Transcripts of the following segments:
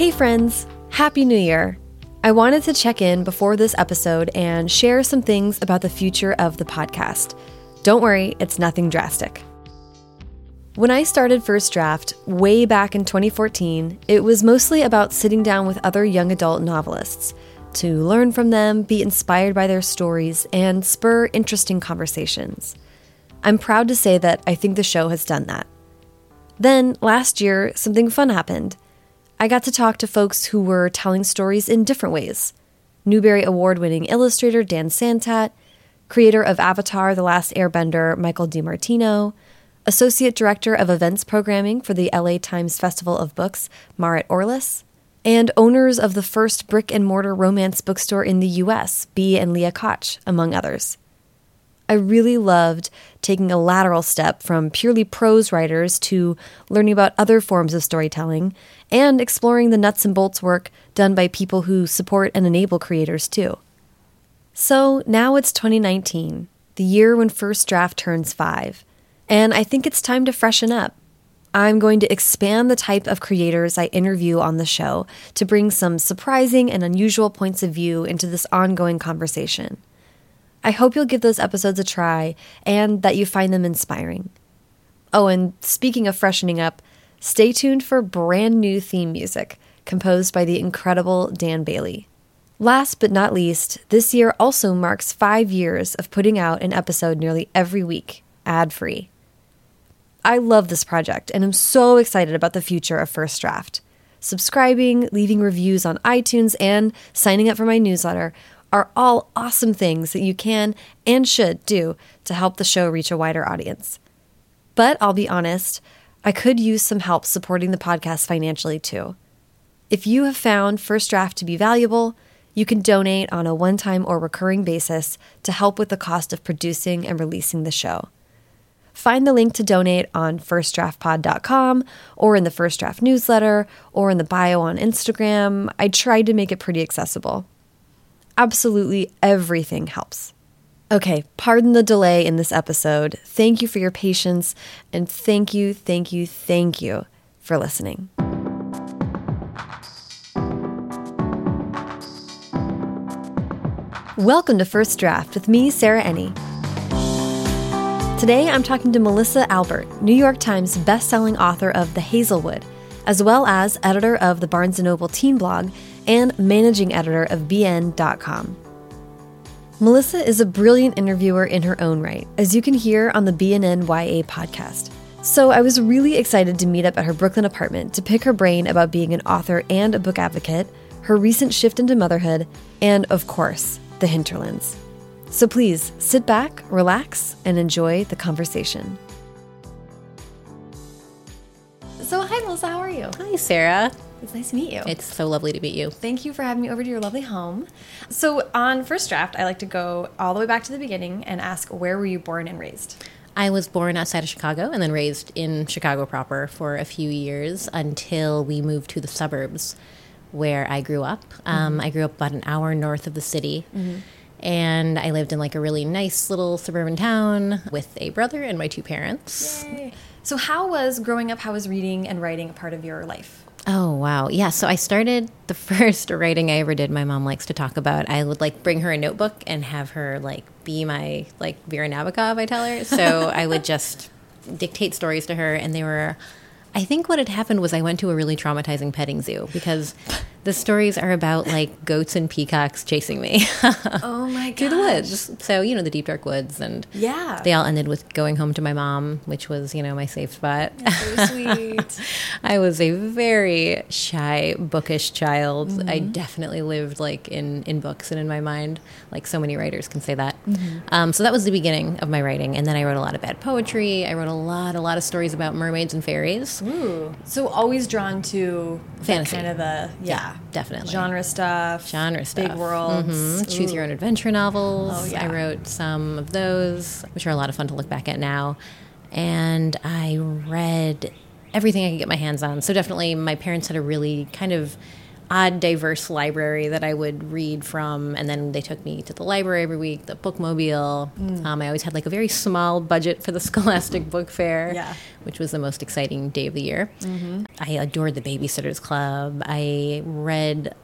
Hey, friends! Happy New Year! I wanted to check in before this episode and share some things about the future of the podcast. Don't worry, it's nothing drastic. When I started First Draft way back in 2014, it was mostly about sitting down with other young adult novelists to learn from them, be inspired by their stories, and spur interesting conversations. I'm proud to say that I think the show has done that. Then, last year, something fun happened. I got to talk to folks who were telling stories in different ways. Newbery Award winning illustrator Dan Santat, creator of Avatar The Last Airbender Michael DiMartino, associate director of events programming for the LA Times Festival of Books Maret Orliss, and owners of the first brick and mortar romance bookstore in the US, Bea and Leah Koch, among others. I really loved taking a lateral step from purely prose writers to learning about other forms of storytelling and exploring the nuts and bolts work done by people who support and enable creators too. So now it's 2019, the year when First Draft turns five, and I think it's time to freshen up. I'm going to expand the type of creators I interview on the show to bring some surprising and unusual points of view into this ongoing conversation. I hope you'll give those episodes a try and that you find them inspiring. Oh, and speaking of freshening up, stay tuned for brand new theme music composed by the incredible Dan Bailey. Last but not least, this year also marks five years of putting out an episode nearly every week, ad free. I love this project and am so excited about the future of First Draft. Subscribing, leaving reviews on iTunes, and signing up for my newsletter are all awesome things that you can and should do to help the show reach a wider audience. But I'll be honest, I could use some help supporting the podcast financially too. If you have found First Draft to be valuable, you can donate on a one time or recurring basis to help with the cost of producing and releasing the show. Find the link to donate on firstdraftpod.com or in the First Draft newsletter or in the bio on Instagram. I tried to make it pretty accessible. Absolutely everything helps. Okay, pardon the delay in this episode. Thank you for your patience, and thank you, thank you, thank you for listening. Welcome to First Draft with me, Sarah Enni. Today I'm talking to Melissa Albert, New York Times bestselling author of The Hazel Wood, as well as editor of the Barnes & Noble teen blog and managing editor of BN.com. Melissa is a brilliant interviewer in her own right, as you can hear on the B&N YA podcast. So I was really excited to meet up at her Brooklyn apartment to pick her brain about being an author and a book advocate, her recent shift into motherhood, and of course, the hinterlands. So please sit back, relax, and enjoy the conversation. So, hi, Melissa, how are you? Hi, Sarah. It's nice to meet you. It's so lovely to meet you. Thank you for having me over to your lovely home. So, on First Draft, I like to go all the way back to the beginning and ask where were you born and raised? I was born outside of Chicago and then raised in Chicago proper for a few years until we moved to the suburbs where I grew up. Um, mm -hmm. I grew up about an hour north of the city. Mm -hmm. And I lived in like a really nice little suburban town with a brother and my two parents. Yay. So, how was growing up, how was reading and writing a part of your life? Oh, wow. Yeah. So I started the first writing I ever did, my mom likes to talk about. I would like bring her a notebook and have her like be my like Vera Nabokov, I tell her. So I would just dictate stories to her. And they were, I think what had happened was I went to a really traumatizing petting zoo because the stories are about like goats and peacocks chasing me. oh my god! Through the woods. So you know the deep dark woods, and yeah, they all ended with going home to my mom, which was you know my safe spot. So sweet. I was a very shy, bookish child. Mm -hmm. I definitely lived like in in books and in my mind, like so many writers can say that. Mm -hmm. um, so that was the beginning of my writing, and then I wrote a lot of bad poetry. I wrote a lot, a lot of stories about mermaids and fairies. Ooh, so always drawn to fantasy, kind of the yeah definitely. Genre stuff. Genre stuff. Big worlds. Mm -hmm. Choose your own adventure novels. Oh, yeah. I wrote some of those, which are a lot of fun to look back at now. And I read everything I could get my hands on. So definitely my parents had a really kind of odd, diverse library that I would read from. And then they took me to the library every week, the bookmobile. Mm. Um, I always had like a very small budget for the Scholastic Book Fair, Yeah. which was the most exciting day of the year. I adored the Babysitters Club. I read.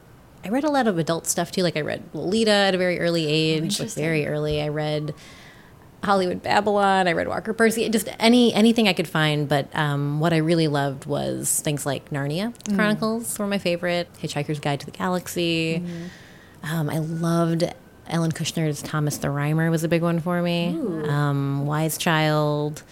I read a lot of adult stuff too. Like I read Lolita at a very early age, like very early. I read Hollywood Babylon. I read Walker Percy. Just any anything I could find. But um, what I really loved was things like Narnia Chronicles were my favorite. Hitchhiker's Guide to the Galaxy. Um, I loved Ellen Kushner's Thomas the Rhymer was a big one for me. Um, Wise Child,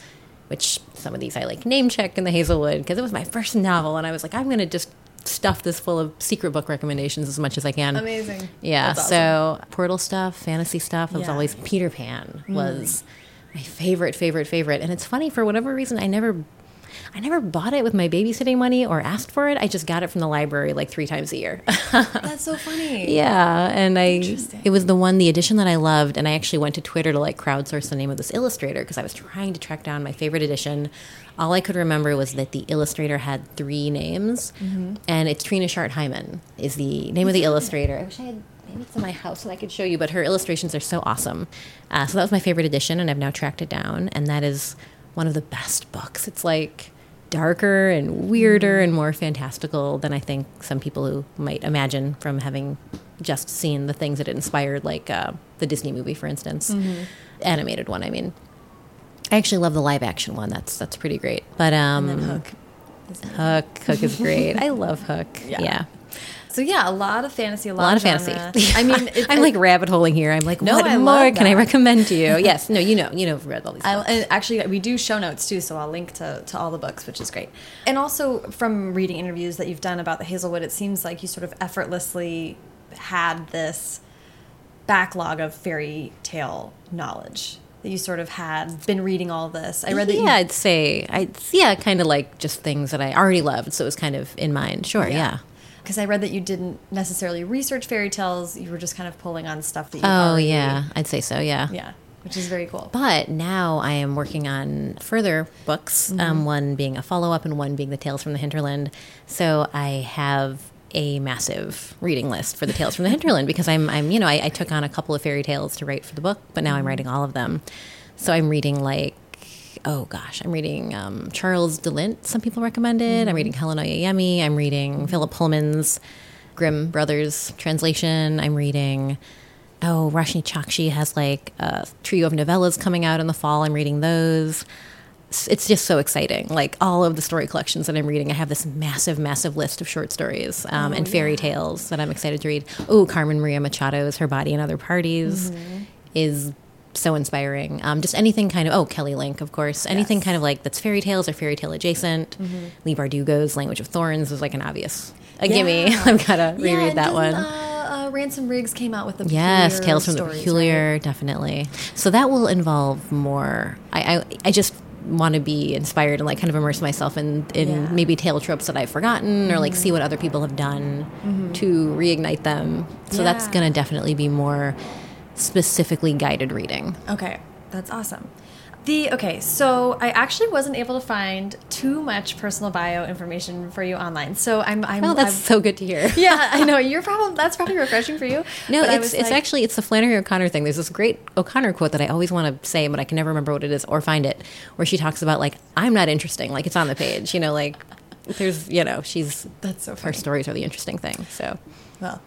which some of these I like name check in the Hazel Wood because it was my first novel, and I was like, I'm gonna just stuff this full of secret book recommendations as much as I can. Amazing. Yeah, That's so portal stuff, fantasy stuff. It was Yeah. Mm. always Peter Pan was my favorite, favorite, favorite. And it's funny for whatever reason, I never, I never bought it with my babysitting money or asked for it. I just got it from the library like three times a year. That's so funny. yeah, and I, it was the one, the edition that I loved, and I actually went to Twitter to like crowdsource the name of this illustrator because I was trying to track down my favorite edition. All I could remember was that the illustrator had three names, Mm-hmm. and it's Trina Shart Hyman is the name of the illustrator. I wish I had. Maybe it's in my house and I could show you, but her illustrations are so awesome. Uh, so that was my favorite edition, and I've now tracked it down, and that is one of the best books. It's like darker and weirder and more fantastical than I think some people who might imagine from having just seen the things that it inspired, like uh, the Disney movie, for instance, animated one. I mean, I actually love the live action one. That's that's pretty great. But um, Hook. Hook, Hook is great. I love Hook. Yeah. Yeah. So yeah, a lot of fantasy, a A lot, lot of fantasy. I mean, I'm like rabbit holing here. I'm like, No, what I more can I recommend to you? yes, no, you know, you know, I've read all these. I, and actually, we do show notes too, so I'll link to, to all the books, which is great. And also, from reading interviews that you've done about the Hazel Wood, it seems like you sort of effortlessly had this backlog of fairy tale knowledge that you sort of had been reading all this. I read that yeah, I'd say, I yeah, kind of like just things that I already loved, so it was kind of in mind. Sure, yeah. Because I read that you didn't necessarily research fairy tales. You were just kind of pulling on stuff that you Oh already, yeah, I'd say so. Yeah. yeah, which is very cool. But now I am working on further books, Mm-hmm. um, one being a follow up and one being the Tales from the Hinterland. So I have a massive reading list for the Tales from the Hinterland because I'm, I'm you know, I, I took on a couple of fairy tales to write for the book, but now Mm-hmm. I'm writing all of them. So I'm reading like, oh gosh, I'm reading um, Charles de Lint, some people recommended. Mm-hmm. I'm reading Helen Oyeyemi. I'm reading Philip Pullman's Grimm Brothers translation. I'm reading. Oh, Roshani Chokshi has like a trio of novellas coming out in the fall. I'm reading those. It's- It's just so exciting. Like all of the story collections that I'm reading, I have this massive, massive list of short stories um, and fairy tales that I'm excited to read. Oh, Carmen Maria Machado's Her Body and Other Parties is so inspiring. Um, just anything kind of, oh, Kelly Link, of course. Anything kind of like that's fairy tales or fairy tale adjacent. Leigh Bardugo's Language of Thorns is like an obvious, a gimme. I've got to Yeah, reread that one. Uh, uh, Ransom Riggs came out with the Yes, Tales from the Peculiar, right? definitely. So that will involve more. I, I, I just want to be inspired and like kind of immerse myself in, in Yeah. Mm-hmm. maybe tale tropes that I've forgotten or like see what other people have done to reignite them. So that's going to definitely be more specifically guided reading. Okay, that's awesome. The okay, so I actually wasn't able to find too much personal bio information for you online. So I'm I'm Oh, that's I'm- so good to hear. yeah, I know you're probably that's probably refreshing for you. No, it's it's like- actually it's the Flannery O'Connor thing. There's this great O'Connor quote that I always want to say, but I can never remember what it is or find it, where she talks about like I'm not interesting, like it's on the page, you know, like there's you know she's That's so her stories are the interesting thing. So Well,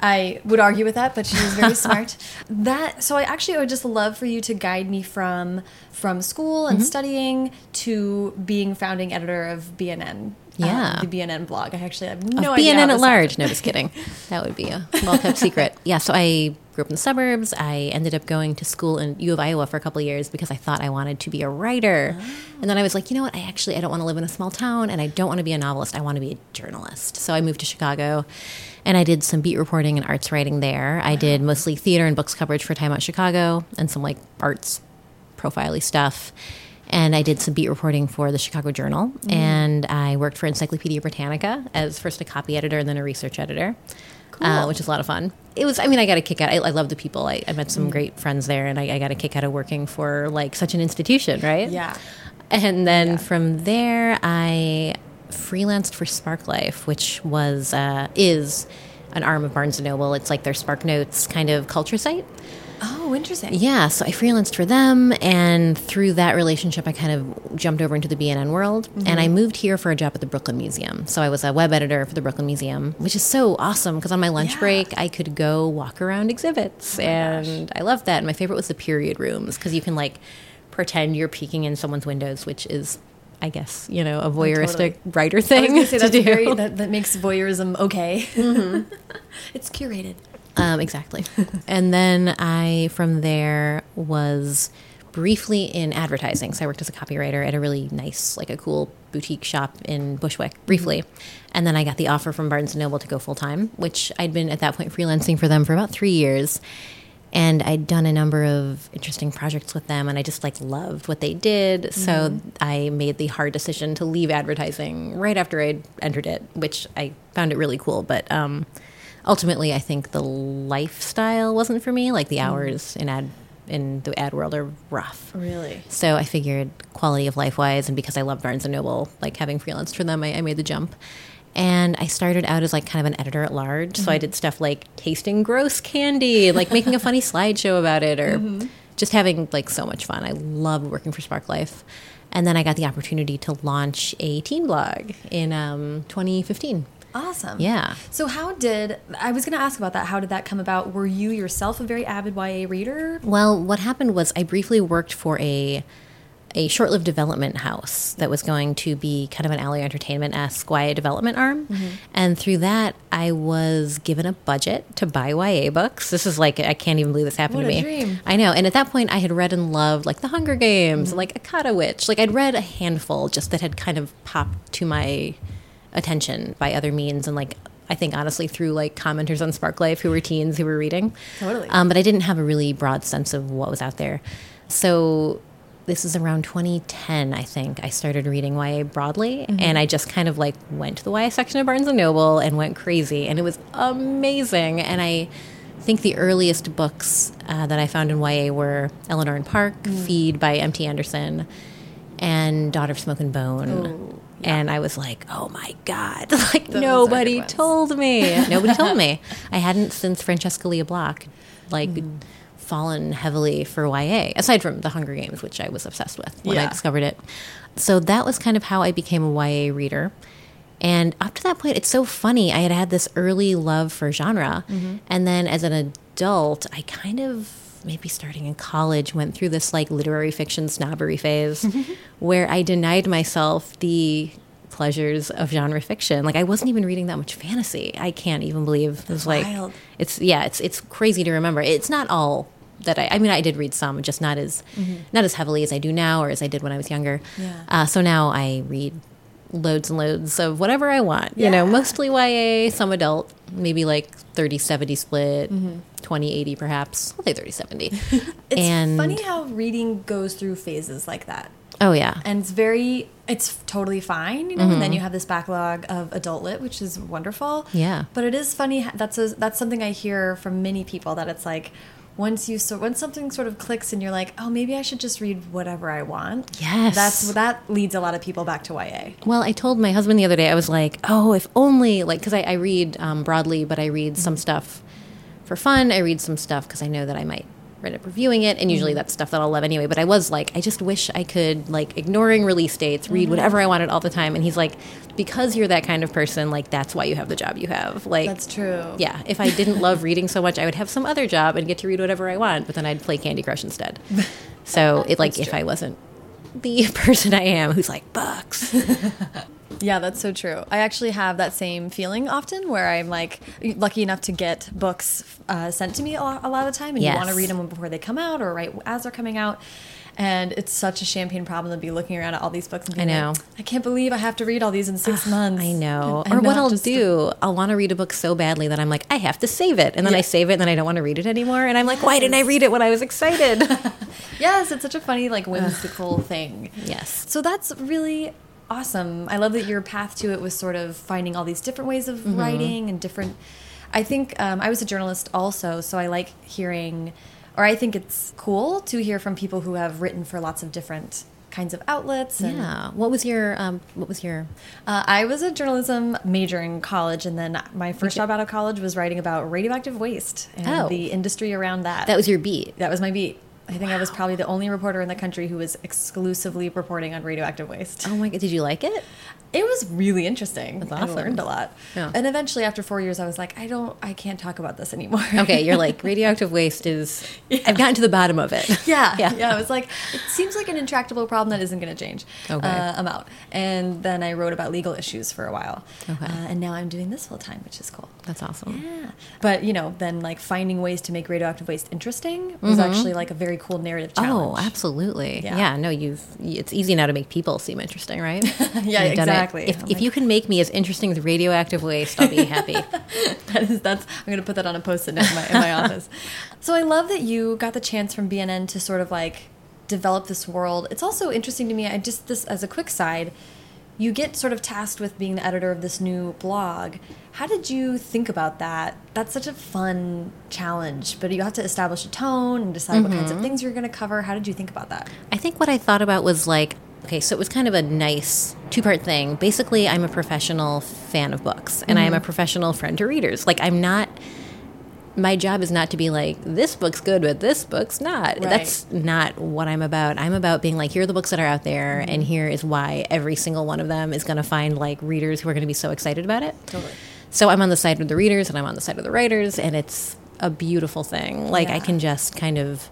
I would argue with that, but she was very smart. That so I actually would just love for you to guide me from from school and studying to being founding editor of B&N. Yeah. uh, the B&N blog. I actually have Of no idea. B&N at large. No, just kidding. That would be a well kept secret. Yeah, so I grew up in the suburbs. I ended up going to school in U of Iowa for a couple of years because I thought I wanted to be a writer. And then I was like, you know what? I actually I don't want to live in a small town and I don't want to be a novelist. I want to be a journalist. So I moved to Chicago and I did some beat reporting and arts writing there. I did mostly theater and books coverage for Time Out Chicago and some like arts profile stuff. And I did some beat reporting for the Chicago Journal. And I worked for Encyclopedia Britannica as first a copy editor and then a research editor, uh, which is a lot of fun. It was, I mean, I got a kick out. I, I love the people. I, I met some great friends there, and I, I got a kick out of working for like such an institution, right? Yeah. And then Yeah. from there, I freelanced for Spark Life, which was uh, is an arm of Barnes and Noble. It's like their SparkNotes kind of culture site. Oh, interesting. Yeah, so I freelanced for them, and through that relationship, I kind of jumped over into the B&N world, Mm-hmm. and I moved here for a job at the Brooklyn Museum. So I was a web editor for the Brooklyn Museum, which is so awesome because on my lunch Yeah. Oh break, I could go walk around exhibits, and I loved that. And my favorite was the period rooms because you can like pretend you're peeking in someone's windows, which is, I guess, you know, a voyeuristic writer Oh, I was thing gonna say to do. very that, that makes voyeurism okay. it's curated. Um, exactly. and then I, from there, was briefly in advertising. So I worked as a copywriter at a really nice, like a cool boutique shop in Bushwick, briefly. And then I got the offer from Barnes and Noble to go full time, which I'd been at that point freelancing for them for about three years. And I'd done a number of interesting projects with them, and I just like loved what they did. So I made the hard decision to leave advertising right after I'd entered it, which I found it really cool. But um, ultimately i think the lifestyle wasn't for me like the hours in ad in the ad world are rough Really? so i figured quality of life wise and because i love barnes and noble like having freelanced for them i, I made the jump and i started out as like kind of an editor at large so i did stuff like tasting gross candy like making a funny slideshow about it or just having like so much fun i loved working for spark life and then i got the opportunity to launch a teen blog in um, 2015 Awesome. Yeah. So how did I was going to ask about that? How did that come about? Were you yourself a very avid YA reader? Well, what happened was I briefly worked for a a short-lived development house that was going to be kind of an Alloy Entertainment esque YA development arm, and through that I was given a budget to buy YA books. This is like I can't even believe this happened What to me. dream. I know, and at that point I had read and loved like The Hunger Games, and like Akata Witch. Like I'd read a handful just that had kind of popped to my attention by other means, and like I think honestly through like commenters on Spark Life who were teens who were reading. Totally. Um, but I didn't have a really broad sense of what was out there. So this is around 2010, I think. I started reading YA broadly, and I just kind of like went to the YA section of Barnes and Noble and went crazy, and it was amazing. And I think the earliest books uh, that I found in YA were Eleanor and Park, Feed by M.T. Anderson, and Daughter of Smoke and Bone. And I was like, oh my God, like Those nobody told me. Nobody told me. I hadn't since Francesca Lia Block, like, Mm. Fallen heavily for YA, aside from The Hunger Games, which I was obsessed with when I discovered it. So that was kind of how I became a YA reader. And up to that point, it's so funny. I had had this early love for genre. Mm-hmm. And then as an adult, I kind of, maybe starting in college, went through this like literary fiction snobbery phase where I denied myself the pleasures of genre fiction. Like I wasn't even reading that much fantasy. I can't even believe it was like wild. it's yeah, it's it's crazy to remember. It's not all that I I mean I did read some, just not as not as heavily as I do now or as I did when I was younger. Yeah. Uh, so now I read loads and loads of whatever I want. You know, mostly YA, some adult, maybe like 30 70 split, Mm-hmm. 20 80 perhaps. I'll say 30 70. It's and funny how reading goes through phases like that. oh yeah. And it's very, it's totally fine, you know. And then you have this backlog of adult lit, which is wonderful. Mm-hmm. Yeah. But it is funny. That's a, that's something I hear from many people that it's like once you so once something sort of clicks and you're like, oh, maybe I should just read whatever I want. Yes. That's that leads a lot of people back to YA. Well, I told my husband the other day, I was like, oh, if only, like, because I, I read um, broadly, but I read some stuff for fun. I read some stuff because I know that I might end up reviewing it. And usually mm-hmm. that's stuff that I'll love anyway. But I was like, I just wish I could, like, ignoring release dates, read mm-hmm. whatever I wanted all the time. And he's like, because you're that kind of person, like, that's why you have the job you have. Like, That's true. yeah, if I didn't love reading so much, I would have some other job and get to read whatever I want, but then I'd play Candy Crush instead. So it like That's if true. I wasn't the person I am who's like books. Yeah, that's so true. I actually have that same feeling often where I'm like lucky enough to get books uh, sent to me a lot, a lot of the time, and you want to read them before they come out or right as they're coming out. And it's such a champagne problem to be looking around at all these books and being know. like, I can't believe I have to read all these in six months. I know. And or what I'll do, I'll want to read a book so badly that I'm like, I have to save it. And then I save it and then I don't want to read it anymore. And I'm like, why didn't I read it when I was excited? Yes, it's such a funny, like whimsical thing. yes. So that's really awesome. I love that your path to it was sort of finding all these different ways of Mm-hmm. writing and different. I think um, I was a journalist also, so I like hearing, or I think it's cool to hear from people who have written for lots of different kinds of outlets. And, Yeah. What was your um, What was your? Uh, I was a journalism major in college, and then my first job out of college was writing about radioactive waste and Oh. the industry around that. That was your beat. That was my beat. I think I was probably the only reporter in the country who was exclusively reporting on radioactive waste. Oh my god! Did you like it? It was really interesting. That's I awesome. learned a lot. Yeah. And eventually, after four years, I was like, I don't, I can't talk about this anymore. Okay, you're like radioactive waste is. I've gotten to the bottom of it. Yeah, Yeah. yeah, It was like it seems like an intractable problem that isn't going to change. Okay. uh, I'm out. And then I wrote about legal issues for a while. Okay. uh, and now I'm doing this full time, which is cool. That's awesome. Yeah, but you know, then like finding ways to make radioactive waste interesting was actually like a very cool narrative challenge. Mm-hmm. Oh, absolutely. Yeah. Yeah. no, you've. It's easy now to make people seem interesting, right? Yeah, You've exactly. If, if you can make me as interesting as radioactive waste, I'll be happy. that is that's I'm gonna put that on a post-it in my, in my office. So I love that you got the chance from B&N to sort of like develop this world. It's also interesting to me. I just this as a quick side, you get sort of tasked with being the editor of this new blog. How did you think about that? That's such a fun challenge, but you have to establish a tone and decide what kinds of mm-hmm. things you're going to cover. How did you think about that? I think what I thought about was like, okay, so it was kind of a nice two part thing. Basically, I'm a professional fan of books and I am a mm-hmm. professional friend to readers. Like, I'm not, my job is not to be like, this book's good, but this book's not. Right. That's not what I'm about. I'm about being like, here are the books that are out there, mm-hmm. and here is why every single one of them is going to find like readers who are going to be so excited about it. Totally. So I'm on the side of the readers and I'm on the side of the writers, and it's a beautiful thing. Like, I can just kind of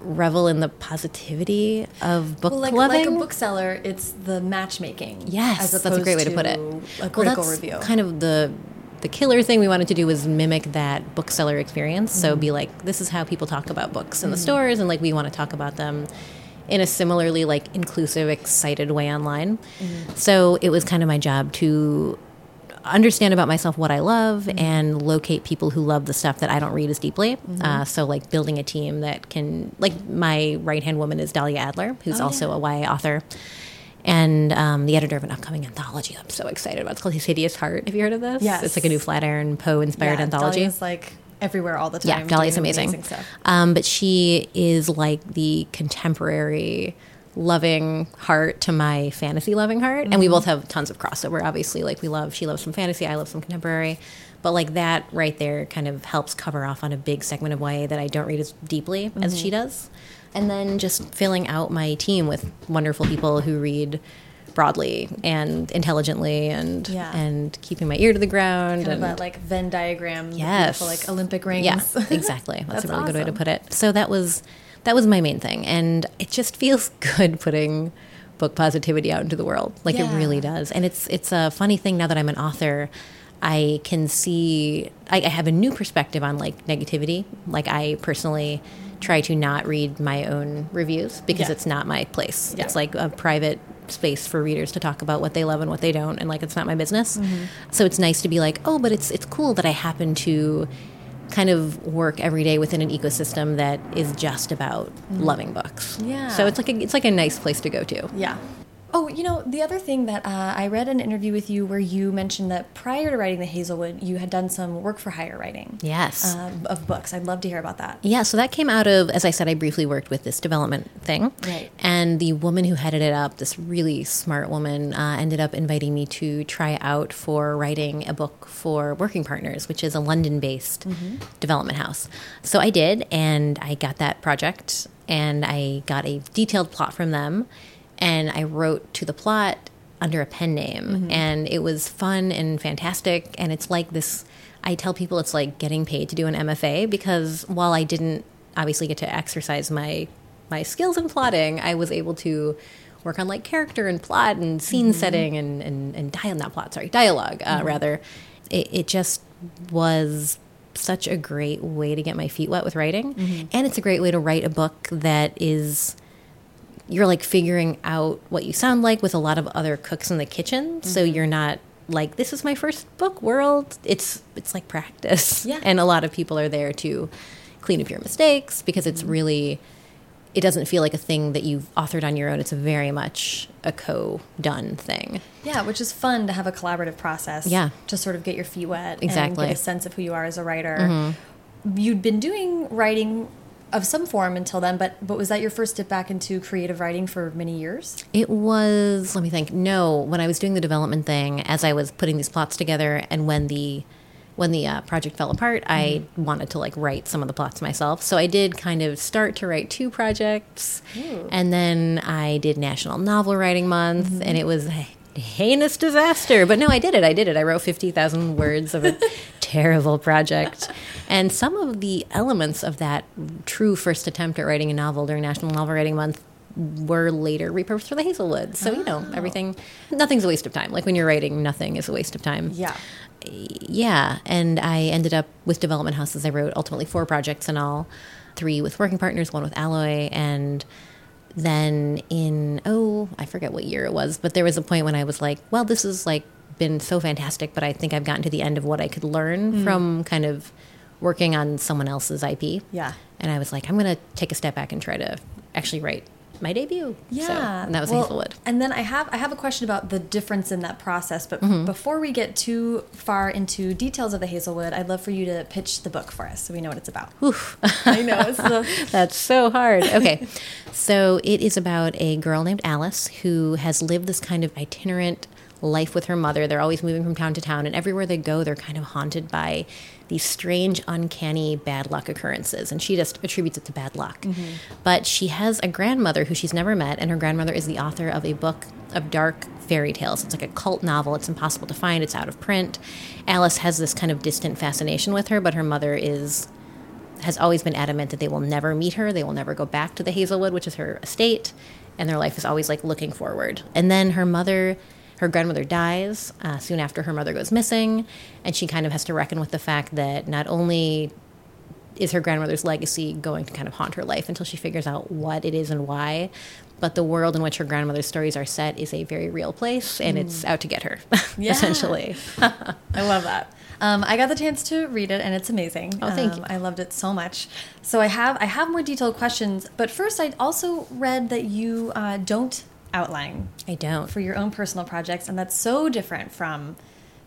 revel in the positivity of book Well, like, loving. like a bookseller, it's the matchmaking. Yes, that's a great way to put it. A critical well, that's review. Kind of the the killer thing we wanted to do was mimic that bookseller experience. Mm-hmm. So be like, this is how people talk about books in the stores, and like we want to talk about them in a similarly like inclusive, excited way online. Mm-hmm. So it was kind of my job to understand about myself what I love Mm-hmm. and locate people who love the stuff that I don't read as deeply. Mm-hmm. Uh, so like building a team that can like my right hand woman is Dahlia Adler, who's Oh, also yeah. a YA author. And um, the editor of an upcoming anthology I'm so excited about. It's called His Hideous Heart. Have you heard of this? Yes. It's like a new Flatiron Poe inspired yeah, anthology. Dahlia's like everywhere all the time. Yeah, Dahlia's doing amazing. stuff. Um, but she is like the contemporary loving heart to my fantasy loving heart. And we Mm-hmm. both have tons of crossover, obviously. Like we love, she loves some fantasy, I love some contemporary. But like that right there kind of helps cover off on a big segment of YA that I don't read as deeply Mm-hmm. as she does. And then just filling out my team with wonderful people who read broadly and intelligently and Yeah. and keeping my ear to the ground Kind and that like Venn diagram. Yes. like Olympic rings. yeah, exactly. That's, That's a really good way to put it. So that was that was my main thing, and it just feels good putting book positivity out into the world. Like Yeah. it really does. And it's it's a funny thing now that I'm an author. I can see I, I have a new perspective on like negativity. Like I personally try to not read my own reviews because Yeah. it's not my place. Yeah. It's like a private space for readers to talk about what they love and what they don't and like it's not my business. Mm-hmm. So it's nice to be like, "Oh, but it's it's cool that I happen to kind of work every day within an ecosystem that is just about loving books." Mm. Yeah. So it's like a it's like a nice place to go to. Yeah. Oh, you know, the other thing that uh, I read an interview with you where you mentioned that prior to writing The Hazel Wood, you had done some work for hire writing Yes. um, of books. I'd love to hear about that. Yeah, so that came out of, as I said, I briefly worked with this development thing. Right. And the woman who headed it up, this really smart woman, uh, ended up inviting me to try out for writing a book for Working Partners, which is a London based development house. So I did, and I got that project, and I got a detailed plot from them, and I wrote to the plot under a pen name. Mm-hmm. And it was fun and fantastic. And it's like this I tell people it's like getting paid to do an MFA because while I didn't obviously get to exercise my my skills in plotting, I was able to work on like character and plot and scene mm-hmm. setting and and, and dialogue, not plot, sorry, dialog uh, mm-hmm. rather. It, it just was such a great way to get my feet wet with writing, and it's a great way to write a book that is you're like figuring out what you sound like with a lot of other cooks in the kitchen. So Mm-hmm. you're not like this is my first book world. It's it's like practice. Yeah. And a lot of people are there to clean up your mistakes because it's really it doesn't feel like a thing that you've authored on your own. It's very much a co-done thing. Yeah, which is fun to have a collaborative process. Yeah. To sort of get your feet wet and Exactly. Mm-hmm. get a sense of who you are as a writer. You'd been doing writing of some form until then. But but was that your first dip back into creative writing for many years? It was. Let me think. No, when I was doing the development thing, as I was putting these plots together, and when the when the uh, project fell apart, I wanted to like write some of the plots myself. So I did kind of start to write two projects, and then I did National Novel Writing Month, and it was heinous disaster. But no, I did it. I did it. I wrote fifty thousand words of a terrible project, and some of the elements of that true first attempt at writing a novel during National Novel Writing Month were later repurposed for the Hazel Wood. So you know, oh. everything, nothing's a waste of time. Like when you're writing, nothing is a waste of time Yeah. yeah, and I ended up with Development Houses. I wrote ultimately four projects in all, three with Working Partners, one with Alloy, and then in oh, I forget what year it was, but there was a point when I was like, well, this has like been so fantastic, but I think I've gotten to the end of what I could learn hmm. from kind of working on someone else's IP. Yeah. and I was like, I'm going to take a step back and try to actually write my debut. Yeah, so, and that was Well, Hazel Wood. And then I have I have a question about the difference in that process. But Mm-hmm. before we get too far into details of the Hazel Wood, I'd love for you to pitch the book for us so we know what it's about. Oof. I know That's so hard. Okay. so it is about a girl named Alice who has lived this kind of itinerant life with her mother. They're always moving from town to town, and everywhere they go, they're kind of haunted by these strange, uncanny bad luck occurrences. And she just attributes it to bad luck. But she has a grandmother who she's never met, and her grandmother is the author of a book of dark fairy tales. It's like a cult novel. It's impossible to find, it's out of print. Alice has this kind of distant fascination with her, but her mother is has always been adamant that they will never meet her. They will never go back to the Hazel Wood, which is her estate, and their life is always like looking forward. And then her mother, her grandmother dies uh, soon after her mother goes missing, and she kind of has to reckon with the fact that not only is her grandmother's legacy going to kind of haunt her life until she figures out what it is and why. But the world in which her grandmother's stories are set is a very real place, and it's out to get her, Yeah. essentially. I love that. Um, I got the chance to read it, and it's amazing. Oh, thank Um, you. I loved it so much. So I have I have more detailed questions, but first I also read that you uh, don't outline I don't. for your own personal projects, and that's so different from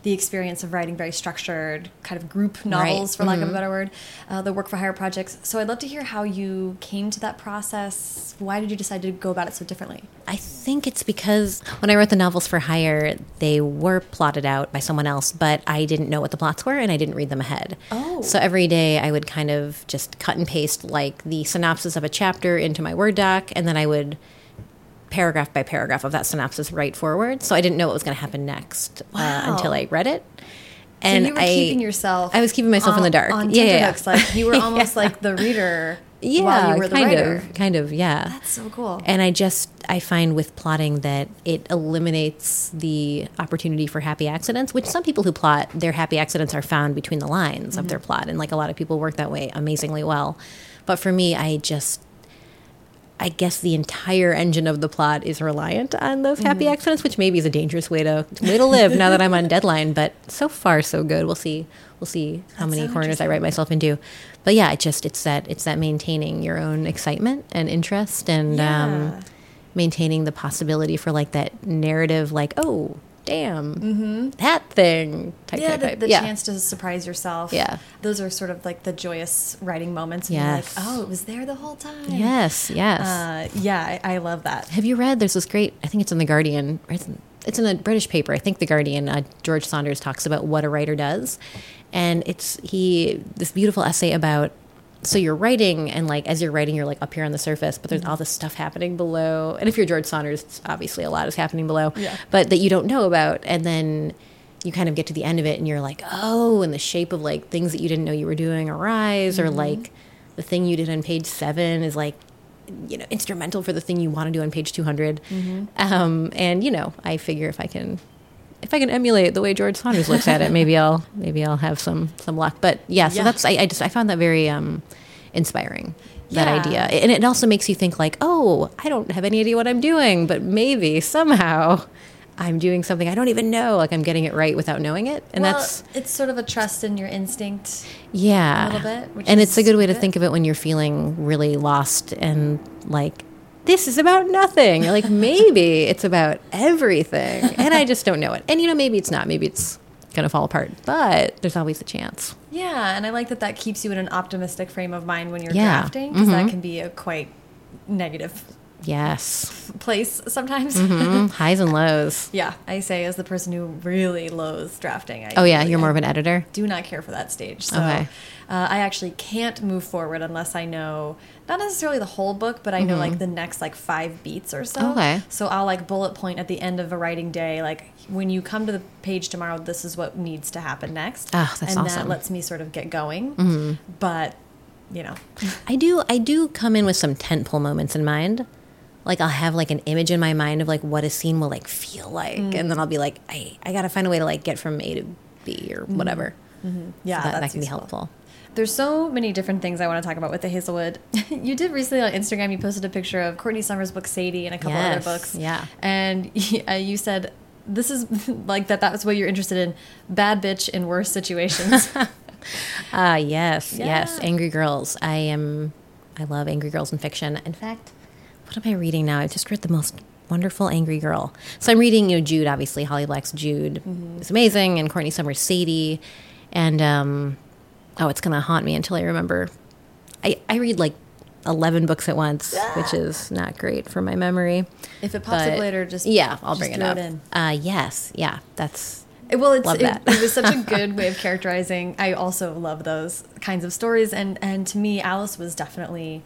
the experience of writing very structured kind of group novels, for lack of a better word, uh, the work for hire projects. So I'd love to hear how you came to that process. Why did you decide to go about it so differently? I think it's because when I wrote the novels for hire, they were plotted out by someone else, but I didn't know what the plots were and I didn't read them ahead. Oh. So every day I would kind of just cut and paste like the synopsis of a chapter into my Word doc, and then I would paragraph by paragraph of that synopsis right forward. So I didn't know what was going to happen next uh, until I read it. So And you were I, keeping yourself. I was keeping myself in the dark. On Yeah, yeah, yeah. like you were almost like the reader yeah, while you were the kind writer. of, kind of, yeah. That's so cool. And I just I find with plotting that it eliminates the opportunity for happy accidents, which some people who plot their happy accidents are found between the lines of their plot, and like a lot of people work that way amazingly well. But for me, I just I guess the entire engine of the plot is reliant on those happy accidents, which maybe is a dangerous way to way to live now that I'm on deadline. But so far, so good. We'll see. We'll see how That's many so corners I write myself into. But yeah, it just it's that it's that maintaining your own excitement and interest and Yeah. um, maintaining the possibility for like that narrative, like oh damn that thing type yeah, type, the, type. the yeah. chance to surprise yourself. Yeah. those are sort of like the joyous writing moments. Yes. like, oh, it was there the whole time. Yes, yes. Uh, yeah, I, I love that. Have you read? There's this great. I think it's in the Guardian. It's, it's in a British paper. I think the Guardian. Uh, George Saunders talks about what a writer does, and it's he this beautiful essay about. So you're writing, and like as you're writing, you're like up here on the surface, but there's mm-hmm. all this stuff happening below. And if you're George Saunders, obviously a lot is happening below, Yeah. but that you don't know about. And then you kind of get to the end of it, and you're like, oh, and the shape of like things that you didn't know you were doing arise, or mm-hmm. like the thing you did on page seven is like you know instrumental for the thing you want to do on page 200 mm-hmm. um, and you know i figure if i can if i can emulate the way george saunders looks at it maybe i'll maybe i'll have some some luck but yeah so Yeah. that's I, I just i found that very um inspiring that Yeah. idea and it also makes you think like oh i don't have any idea what i'm doing but maybe somehow i'm doing something i don't even know like i'm getting it right without knowing it and well, that's it's sort of a trust in your instinct. yeah. a little bit, and it's a good way to think of it when you're feeling really lost and like, this is about nothing. Like, maybe it's about everything. And I just don't know it. And, you know, maybe it's not. Maybe it's going to fall apart, but there's always a chance. Yeah, and I like that that keeps you in an optimistic frame of mind when you're Yeah. drafting because Mhm. that can be a quite negative Yes. place sometimes. Mhm. Highs and lows. Yeah, I say as the person who really loathes drafting. I Oh, yeah. really- You're more of an editor? do not care for that stage. So Okay. uh, I actually can't move forward unless I know not necessarily the whole book, but I know like the next like five beats or so. Mm-hmm. Okay. So I'll like bullet point at the end of a writing day, like when you come to the page tomorrow, this is what needs to happen next. Ah, that's and that awesome. Mm-hmm. lets me sort of get going. But you know, I do I do come in with some tentpole moments in mind. Like I'll have like an image in my mind of like what a scene will like feel like, Mm. and then I'll be like, I I gotta find a way to like get from A to B or whatever. Mm-hmm. yeah, So that, that can be helpful. There's so many different things I want to talk about with the Hazel Wood. you did recently on Instagram. You posted a picture of Courtney Summers' book Sadie and a couple Yes, other books. yeah. and uh, you said this is like that. That was what you're interested in. Bad bitch in worse situations. Ah, yes, yes. Yeah. Angry Girls. I am. I love Angry Girls in fiction. In fact, what am I reading now? I just read the most wonderful Angry Girl. So I'm reading, you know, Jude. Obviously, Holly Black's Jude It's amazing, and Courtney Summers' Sadie, and um, oh, it's gonna haunt me until I remember. I I read like. 11 books at once, which is not great for my memory. if it pops up later, just yeah, I'll just bring it up. in. Uh, yes, yeah, that's Well, it's, Love it, that. it was such a good way of characterizing. I also love those kinds of stories, and and to me, Alice was definitely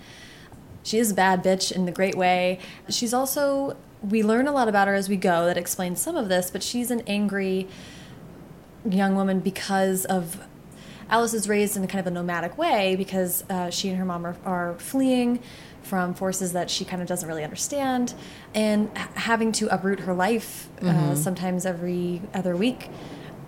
she is a bad bitch in the great way. She's also we learn a lot about her as we go that explains some of this, but she's an angry young woman because of Alice is raised in a kind of a nomadic way because uh, she and her mom are, are fleeing from forces that she kind of doesn't really understand and having to uproot her life uh, sometimes every other week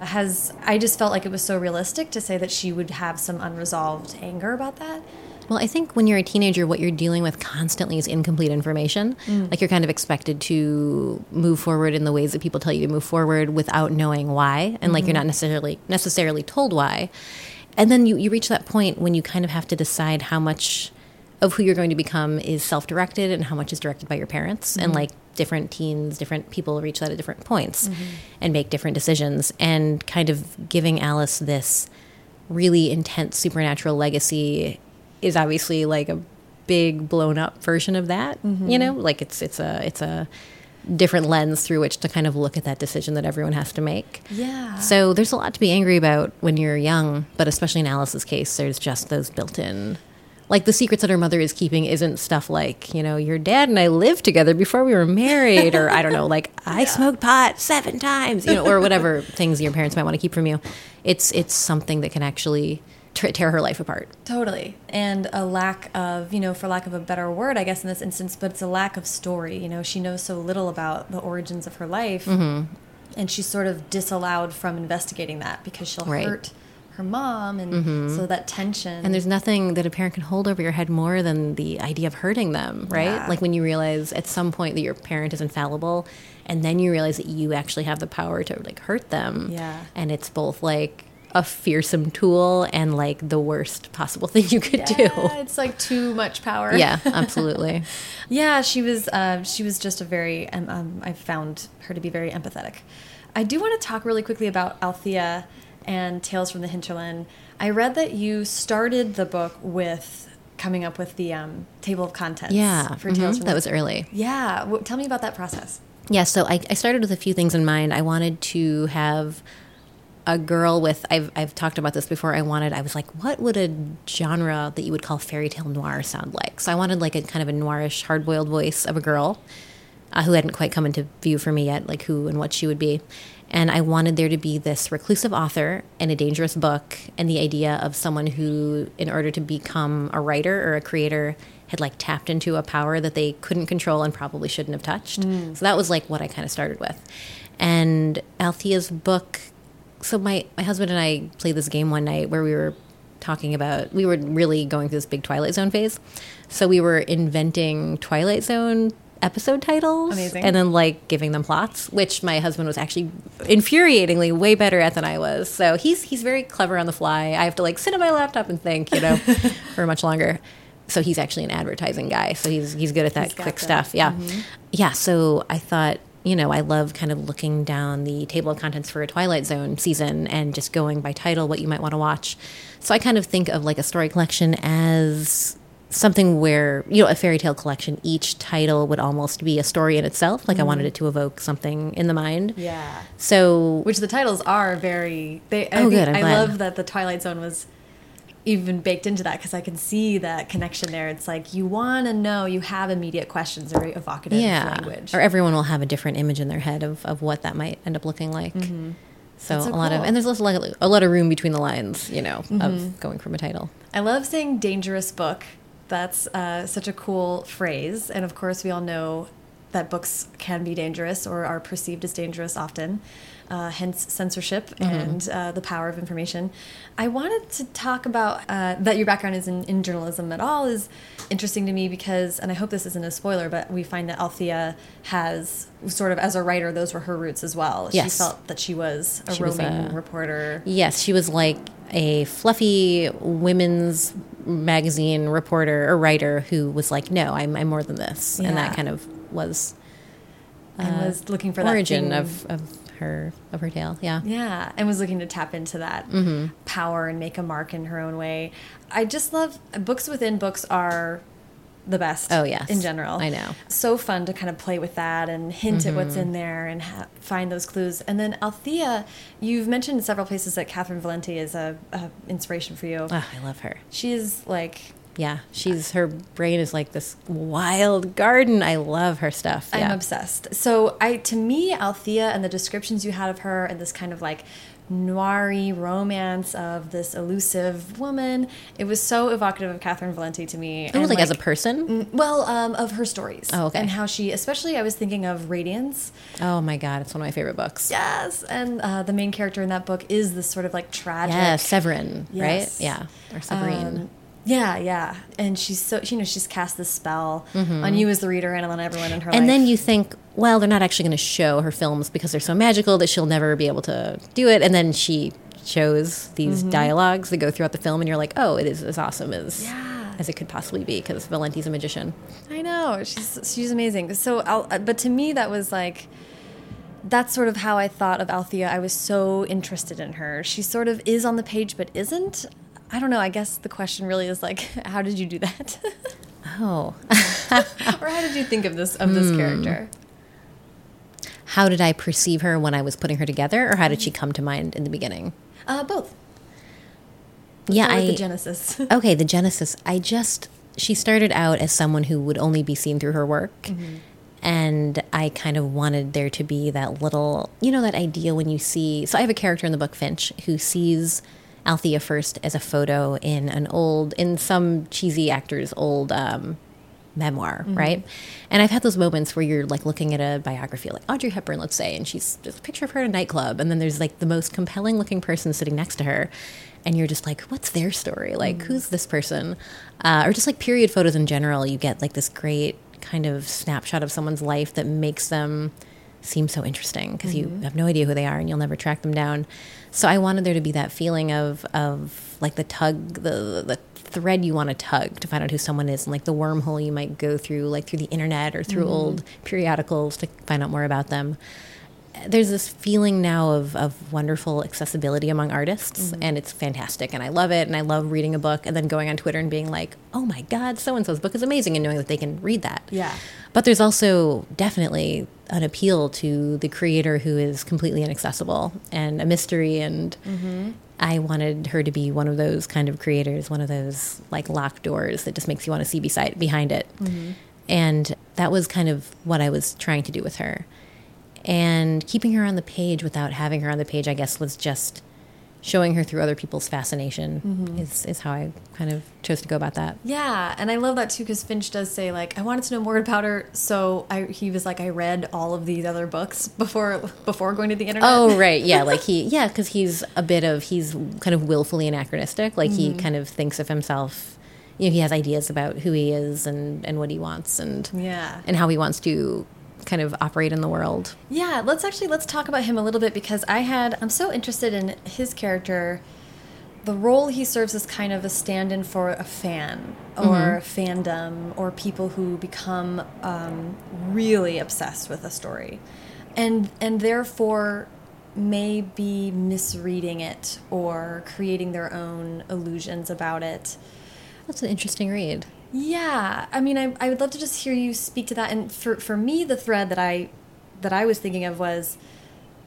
has I just felt like it was so realistic to say that she would have some unresolved anger about that. Well, I think when you're a teenager, what you're dealing with constantly is incomplete information. Like you're kind of expected to move forward in the ways that people tell you to move forward without knowing why, and like you're not necessarily necessarily told why. And then you, you reach that point when you kind of have to decide how much of who you're going to become is self-directed and how much is directed by your parents. And mm-hmm. like different teens different people reach that at different points mm-hmm. and make different decisions. And kind of giving alice this really intense supernatural legacy is obviously like a big blown up version of that mm-hmm. you know? Like it's it's a it's a different lens through which to kind of look at that decision that everyone has to make Yeah. so there's a lot to be angry about when you're young, but especially in Alice's case, there's just those built in. Like the secrets that her mother is keeping isn't stuff like, you know, your dad and I lived together before we were married, or I don't know, like I smoked pot seven times, you know, or whatever things your parents might want to keep from you. It's it's something that can actually tear her life apart. Totally. And a lack of, you know, for lack of a better word, I guess in this instance, but it's a lack of story. You know, she knows so little about the origins of her life. Mm-hmm. And she's sort of disallowed from investigating that because she'll Right. Hurt her mom. And so that tension. And there's nothing that a parent can hold over your head more than the idea of hurting them, right? Yeah. Like when you realize at some point that your parent is infallible, and then you realize that you actually have the power to like hurt them. Yeah. And it's both like a fearsome tool and like the worst possible thing you could yeah, do. it's like too much power. Yeah, absolutely. Yeah, she was. Uh, she was just a very. Um, um, I found her to be very empathetic. I do want to talk really quickly about Althea and Tales from the Hinterland. I read that you started the book with coming up with the um, table of contents. Yeah, for Tales from that was early. Yeah, tell me about that process. Yeah, so I, I started with a few things in mind. I wanted to have a girl with I've I've talked about this before. I wanted I was like, what would a genre that you would call fairy tale noir sound like? So I wanted like a kind of a noirish, hard boiled voice of a girl uh, who hadn't quite come into view for me yet, like who and what she would be. And I wanted there to be this reclusive author and a dangerous book, and the idea of someone who, in order to become a writer or a creator, had like tapped into a power that they couldn't control and probably shouldn't have touched. So that was like what I kind of started with. And Althea's book. So my my husband and I played this game one night where we were talking about we were really going through this big Twilight Zone phase. So we were inventing Twilight Zone episode titles Amazing. and then like giving them plots, which my husband was actually infuriatingly way better at than I was. So he's he's very clever on the fly. I have to like sit on my laptop and think, you know, for much longer. So he's actually an advertising guy. So he's he's good at that He's quick. Stuff. Yeah. Mm-hmm. Yeah, so I thought you know, I love kind of looking down the table of contents for a Twilight Zone season and just going by title what you might want to watch. So I kind of think of like a story collection as something where you know a fairy tale collection each title would almost be a story in itself like i mm-hmm. wanted it to evoke something in the mind Yeah. so Which the titles are very. They. I Oh, think- good, I'm I glad. love that the Twilight Zone was even baked into that because I can see that connection there. It's like you want to know, you have immediate questions, very evocative yeah language. or everyone will have a different image in their head of, of what that might end up looking like so, Mm-hmm. That's so a lot of and there's also like a, lot of room between the lines you know Mm-hmm. of going from a title I love saying dangerous book. That's uh, such a cool phrase. And of course, we all know that books can be dangerous or are perceived as dangerous often, uh, hence censorship and uh, the power of information. I wanted to talk about uh, that your background is in, in journalism at all is interesting to me because, and I hope this isn't a spoiler, but we find that Althea has sort of, as a writer, those were her roots as well. Yes. She felt that she was a She was a- reporter. yes she was like a fluffy women's magazine reporter or writer who was like no i'm, I'm more than this and that kind of was And uh, was looking for the origin that thing of, of her of her tale yeah Yeah, and was looking to tap into that Mm-hmm. power and make a mark in her own way. I just love books within books are the best. Oh, yes. in general, I know. So fun to kind of play with that and hint at what's in there and ha find those clues. And then Althea, you've mentioned in several places that Catherynne Valente is a, a inspiration for you. Ah, i love her She is like yeah she's her brain is like this wild garden i love her stuff I'm obsessed. So I to me, Althea and the descriptions you had of her and this kind of like noiry romance of this elusive woman, it was so evocative of Catherynne Valente to me. Oh, and, like, as a person Mm, well, um, of her stories. Oh, okay. And how she, especially, I was thinking of Radiance. oh my god it's one of my favorite books Yes, and uh, the main character in that book is this sort of like tragic. yeah severin Yes. right yeah or severine Um, yeah, yeah, and she's so you know she's cast this spell Mm-hmm. on you as the reader and on everyone in her life. and then you think well they're not actually going to show her films because they're so magical that she'll never be able to do it and then she shows these Mm-hmm. dialogues that go throughout the film and you're like oh it is as awesome as Yeah. as it could possibly be because Valente's a magician I know she's she's amazing. So, uh, but to me, that was like that's sort of how I thought of Althea. I was so interested in her. She sort of is on the page, but isn't. I don't know. I guess the question really is like, how did you do that, oh or how did you think of this of this Hmm. character? how did i perceive her when i was putting her together or how did she come to mind in the beginning Uh, both. yeah Start with i the genesis. okay the genesis i just she started out as someone who would only be seen through her work and i kind of wanted there to be that little you know that idea when you see so i have a character in the book finch who sees althea first as a photo in an old in some cheesy actor's old um, memoir right? And i've had those moments where you're like looking at a biography like audrey hepburn let's say and she's just a picture of her at a nightclub and then there's like the most compelling looking person sitting next to her and you're just like what's their story? Like who's this person? Uh, or just like period photos in general you get like this great kind of snapshot of someone's life that makes them seem so interesting because you have no idea who they are and you'll never track them down so i wanted there to be that feeling of of like the tug the the thread you want to tug to find out who someone is and like the wormhole you might go through like through the internet or through mm-hmm. old periodicals to find out more about them there's this feeling now of, of wonderful accessibility among artists mm-hmm. and it's fantastic and i love it and i love reading a book and then going on twitter and being like oh my god so and so's book is amazing and knowing that they can read that. Yeah. but there's also definitely an appeal to the creator who is completely inaccessible and a mystery and mm-hmm. i wanted her to be one of those kind of creators one of those like locked doors that just makes you want to see beside behind it. Mm-hmm. And that was kind of what i was trying to do with her and keeping her on the page without having her on the page i guess was just showing her through other people's fascination mm-hmm. is, is how i kind of chose to go about that. Yeah, and I love that too because Finch does say like I wanted to know more about her, so I he was like I read all of these other books before before going to the internet. Oh right, yeah, like he, yeah, because he's a bit of he's kind of willfully anachronistic. Like he mm-hmm. kind of thinks of himself, you know, he has ideas about who he is and and what he wants and yeah, and how he wants to kind of operate in the world. yeah. Let's actually let's talk about him a little bit because I had I'm so interested in his character. The role he serves as kind of a stand-in for a fan or fandom or people who become um, really obsessed with a story. and and therefore may be misreading it or creating their own illusions about it. That's an interesting read. Yeah, I mean, I, I would love to just hear you speak to that. And for for me, the thread that I that I was thinking of was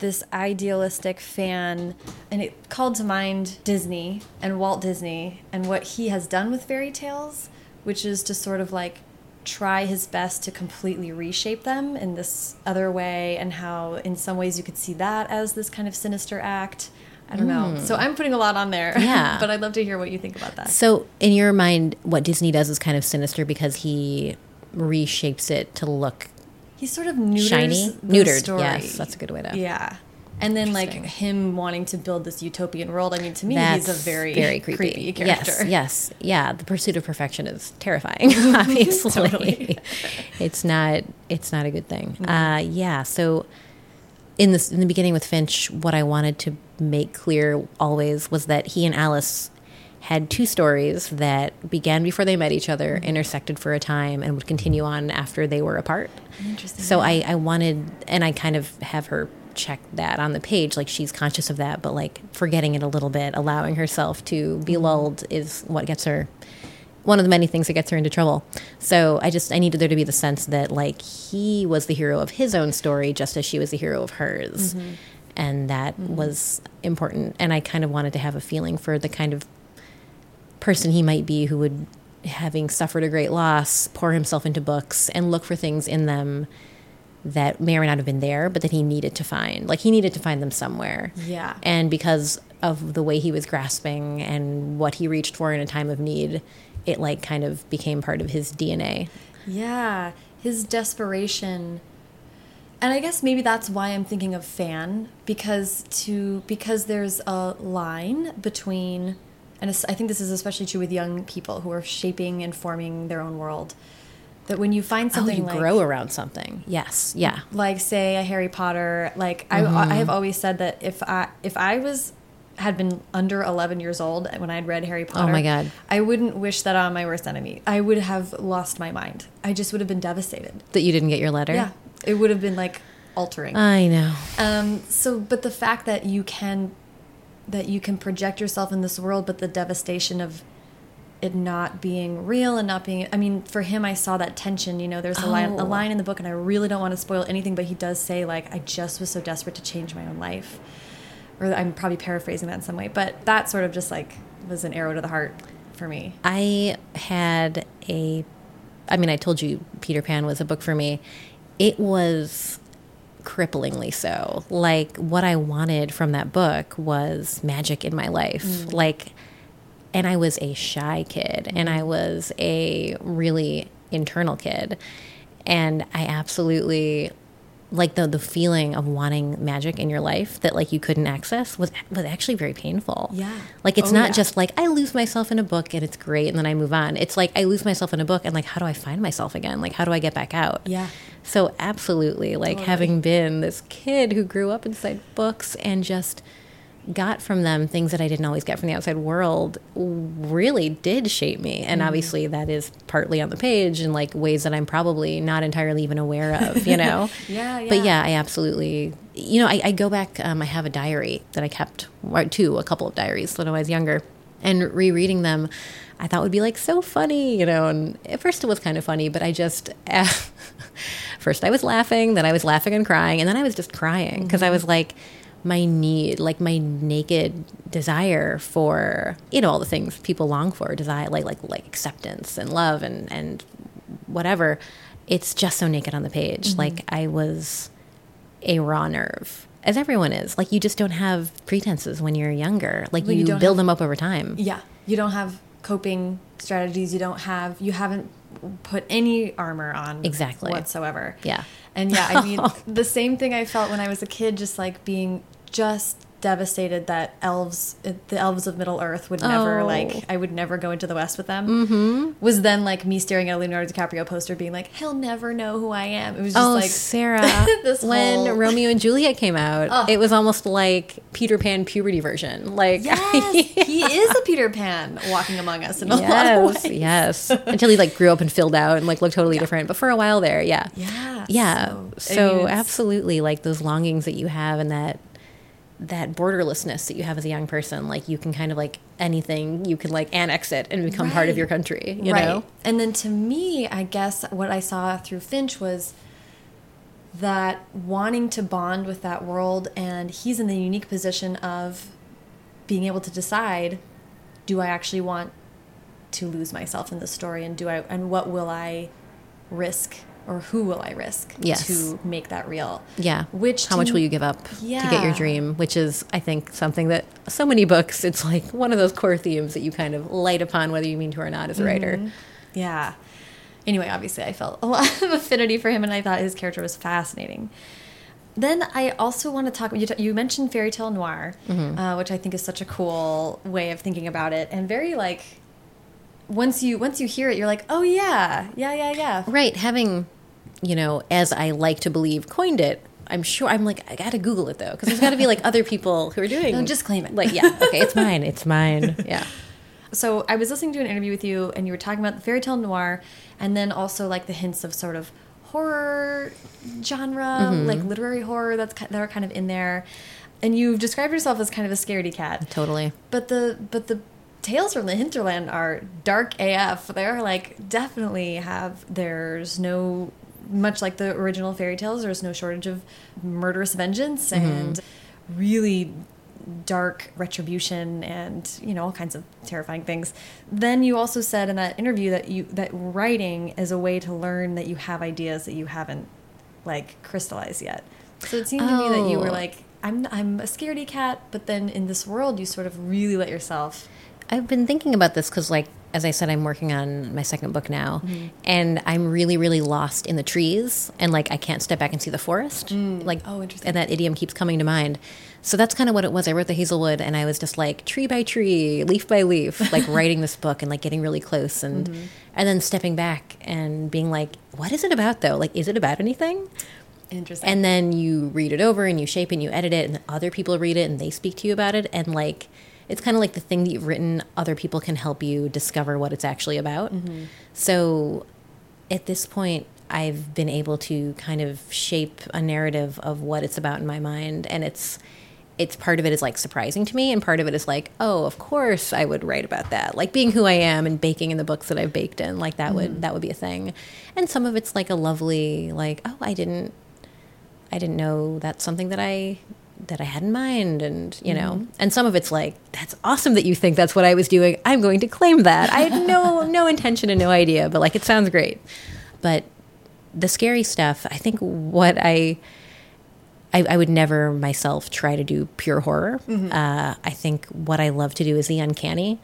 this idealistic fan, and it called to mind Disney and Walt Disney and what he has done with fairy tales, which is to sort of like try his best to completely reshape them in this other way, and how in some ways you could see that as this kind of sinister act. I don't know. So I'm putting a lot on there. Yeah. but I'd love to hear what you think about that. So, in your mind, what Disney does is kind of sinister because he reshapes it to look He's sort of neuters shiny, the neutered. story. Yes, that's a good way to. Yeah. And then like him wanting to build this utopian world. I mean, to me, That's he's a very very creepy. character. Yes, yes, yeah. The pursuit of perfection is terrifying. Obviously, it's not. It's not a good thing. Mm-hmm. Uh, yeah. So, in this, in the beginning with Finch, what I wanted to make clear always was that he and Alice had two stories that began before they met each other, Mm-hmm. intersected for a time, and would continue on after they were apart. Interesting. So I, I wanted, and I kind of have her check that on the page, like she's conscious of that, but like forgetting it a little bit, allowing herself to be lulled is what gets her. One of the many things that gets her into trouble. So I just I needed there to be the sense that like he was the hero of his own story, just as she was the hero of hers, and that mm-hmm. was important. And I kind of wanted to have a feeling for the kind of person he might be who would having suffered a great loss pour himself into books and look for things in them that may or may not have been there but that he needed to find like he needed to find them somewhere Yeah. and because of the way he was grasping and what he reached for in a time of need it like kind of became part of his dna Yeah, his desperation. And I guess maybe that's why I'm thinking of fan because to because there's a line between and I think this is especially true with young people who are shaping and forming their own world. That when you find oh something you like grow around something yes yeah like say a Harry Potter like I, Mm-hmm. I have always said that if I if I was had been under 11 years old when I'd read Harry Potter Oh my God. I wouldn't wish that on my worst enemy. I would have lost my mind. I just would have been devastated. That you didn't get your letter? Yeah. It would have been like altering. I know. Um so but the fact that you can that you can project yourself in this world but the devastation of it not being real and not being I mean for him I saw that tension you know there's a line a Oh. line in the book and I really don't want to spoil anything but he does say like I just was so desperate to change my own life or I'm probably paraphrasing that in some way but that sort of just like was an arrow to the heart for me I had a, I mean, I told you Peter Pan was a book for me. It was cripplingly so. Like, what I wanted from that book was magic in my life. Mm. Like, and I was a shy kid mm-hmm. and I was a really internal kid. And I absolutely like the the feeling of wanting magic in your life that like you couldn't access was was actually very painful. Yeah. Like it's Oh, not yeah. just like I lose myself in a book and it's great and then I move on. It's like I lose myself in a book and like how do I find myself again? Like how do I get back out? Yeah. So absolutely, like Totally. having been this kid who grew up inside books and just got from them things that I didn't always get from the outside world really did shape me. And Mm-hmm. obviously that is partly on the page in like ways that I'm probably not entirely even aware of, you know? Yeah, yeah, But yeah. I absolutely, you know, I, I go back, um, I have a diary that I kept, or two, a couple of diaries when I was younger. And rereading them, I thought would be like so funny, you know. And at first it was kind of funny, but I just, first I was laughing, then I was laughing and crying, and then I was just crying because I was like, my need, like my naked desire for, you know, all the things people long for, desire, like like like acceptance and love and and whatever. It's just so naked on the page. Mm-hmm. Like I was a raw nerve, as everyone is. Like you just don't have pretenses when you're younger. Like Well, you you, build have- them up over time. Yeah. You don't have coping strategies. You don't have, you haven't put any armor on Exactly. whatsoever. Yeah. And yeah, I mean, the same thing I felt when I was a kid, just like being just devastated that elves, the elves of Middle Earth, would never Oh. like. I would never go into the West with them. Mm-hmm. Was then like me staring at a Leonardo DiCaprio poster, being like, "He'll never know who I am." It was just Oh, like Sarah, this when whole- Romeo and Juliet came out, it was almost like Peter Pan puberty version. Like, Yes, he is a Peter Pan walking among us in a lot of yes, ways. yes. Until he like grew up and filled out and like looked totally different. But for a while there, yeah, Yeah, yeah. so, So, I mean, absolutely, like those longings that you have and that that borderlessness that you have as a young person, like you can kind of like anything, you can like annex it and become part of your country. You right. know? And then to me, I guess what I saw through Finch was that wanting to bond with that world, and he's in the unique position of being able to decide: Do I actually want to lose myself in the story, and do I, and what will I risk, or who will I risk Yes. to make that real? Yeah. Which how much will you give up to get your dream? Which is, I think, something that so many books. It's like one of those core themes that you kind of light upon, whether you mean to or not, as a writer. Mm-hmm. Yeah. Anyway, obviously, I felt a lot of affinity for him, and I thought his character was fascinating. Then I also want to talk. You, you mentioned fairy tale noir, Mm-hmm. uh, which I think is such a cool way of thinking about it, and very like once you once you hear it, you're like, oh yeah, yeah, yeah, yeah. Right. Having, you know, as I like to believe, coined it. I'm sure. I'm like, I gotta Google it though, because there's got to be like other people who are doing. No, just claim it. Like, yeah, okay, it's mine. It's mine. Yeah. So I was listening to an interview with you, and you were talking about the fairy tale noir, and then also like the hints of sort of horror genre, mm-hmm. like literary horror that's that are kind of in there. And you've described yourself as kind of a scaredy cat. Totally. But the but the tales from the hinterland are dark AF. They're like definitely have there's no much like the original fairy tales. There's no shortage of murderous vengeance mm-hmm. and really dark retribution and you know all kinds of terrifying things. Then you also said in that interview that you that writing is a way to learn that you have ideas that you haven't like crystallized yet. So it seemed to me that you were Oh. like I'm I'm a scaredy cat, but then in this world you sort of really let yourself. I've been thinking about this because, like, as I said, I'm working on my second book now, Mm-hmm. and I'm really, really lost in the trees, and like I can't step back and see the forest. Like, Oh, interesting. And that idiom keeps coming to mind. So that's kind of what it was. I wrote the Hazel Wood, and I was just like tree by tree, leaf by leaf, like writing this book and like getting really close, and Mm-hmm. and then stepping back and being like, what is it about though? Like, is it about anything? Interesting. And then you read it over and you shape and you edit it, and other people read it and they speak to you about it. And like, it's kind of like the thing that you've written, other people can help you discover what it's actually about. Mm-hmm. So at this point, I've been able to kind of shape a narrative of what it's about in my mind. And it's, it's part of it is like surprising to me, and part of it is like, oh, of course I would write about that. Like being who I am and baking in the books that I've baked in, like that would mm-hmm. that would be a thing. And some of it's like a lovely, like, oh, I didn't I didn't know that's something that I that I had in mind and you know mm-hmm. and some of it's like that's awesome that you think that's what I was doing. I'm going to claim that. I had no no intention and no idea but like it sounds great. But the scary stuff I think what I I, I would never myself try to do pure horror. Mm-hmm. Uh, I think what I love to do is the uncanny.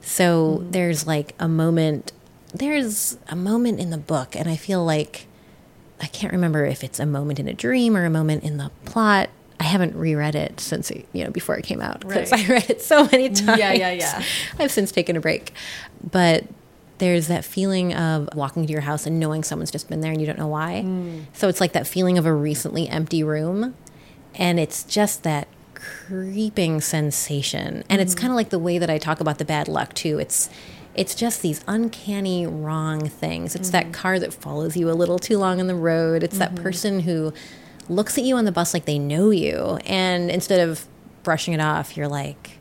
So mm-hmm. there's like a moment there's a moment in the book and I feel like I can't remember if it's a moment in a dream or a moment in the plot. I haven't reread it since it, you know before it came out because Right. I read it so many times. Yeah, yeah, yeah. I've since taken a break, but there's that feeling of walking to your house and knowing someone's just been there and you don't know why. Mm. So it's like that feeling of a recently empty room, and it's just that creeping sensation. And Mm. it's kind of like the way that I talk about the bad luck too. It's it's just these uncanny wrong things. It's Mm. that car that follows you a little too long on the road. It's Mm-hmm. that person who looks at you on the bus like they know you and instead of brushing it off, you're like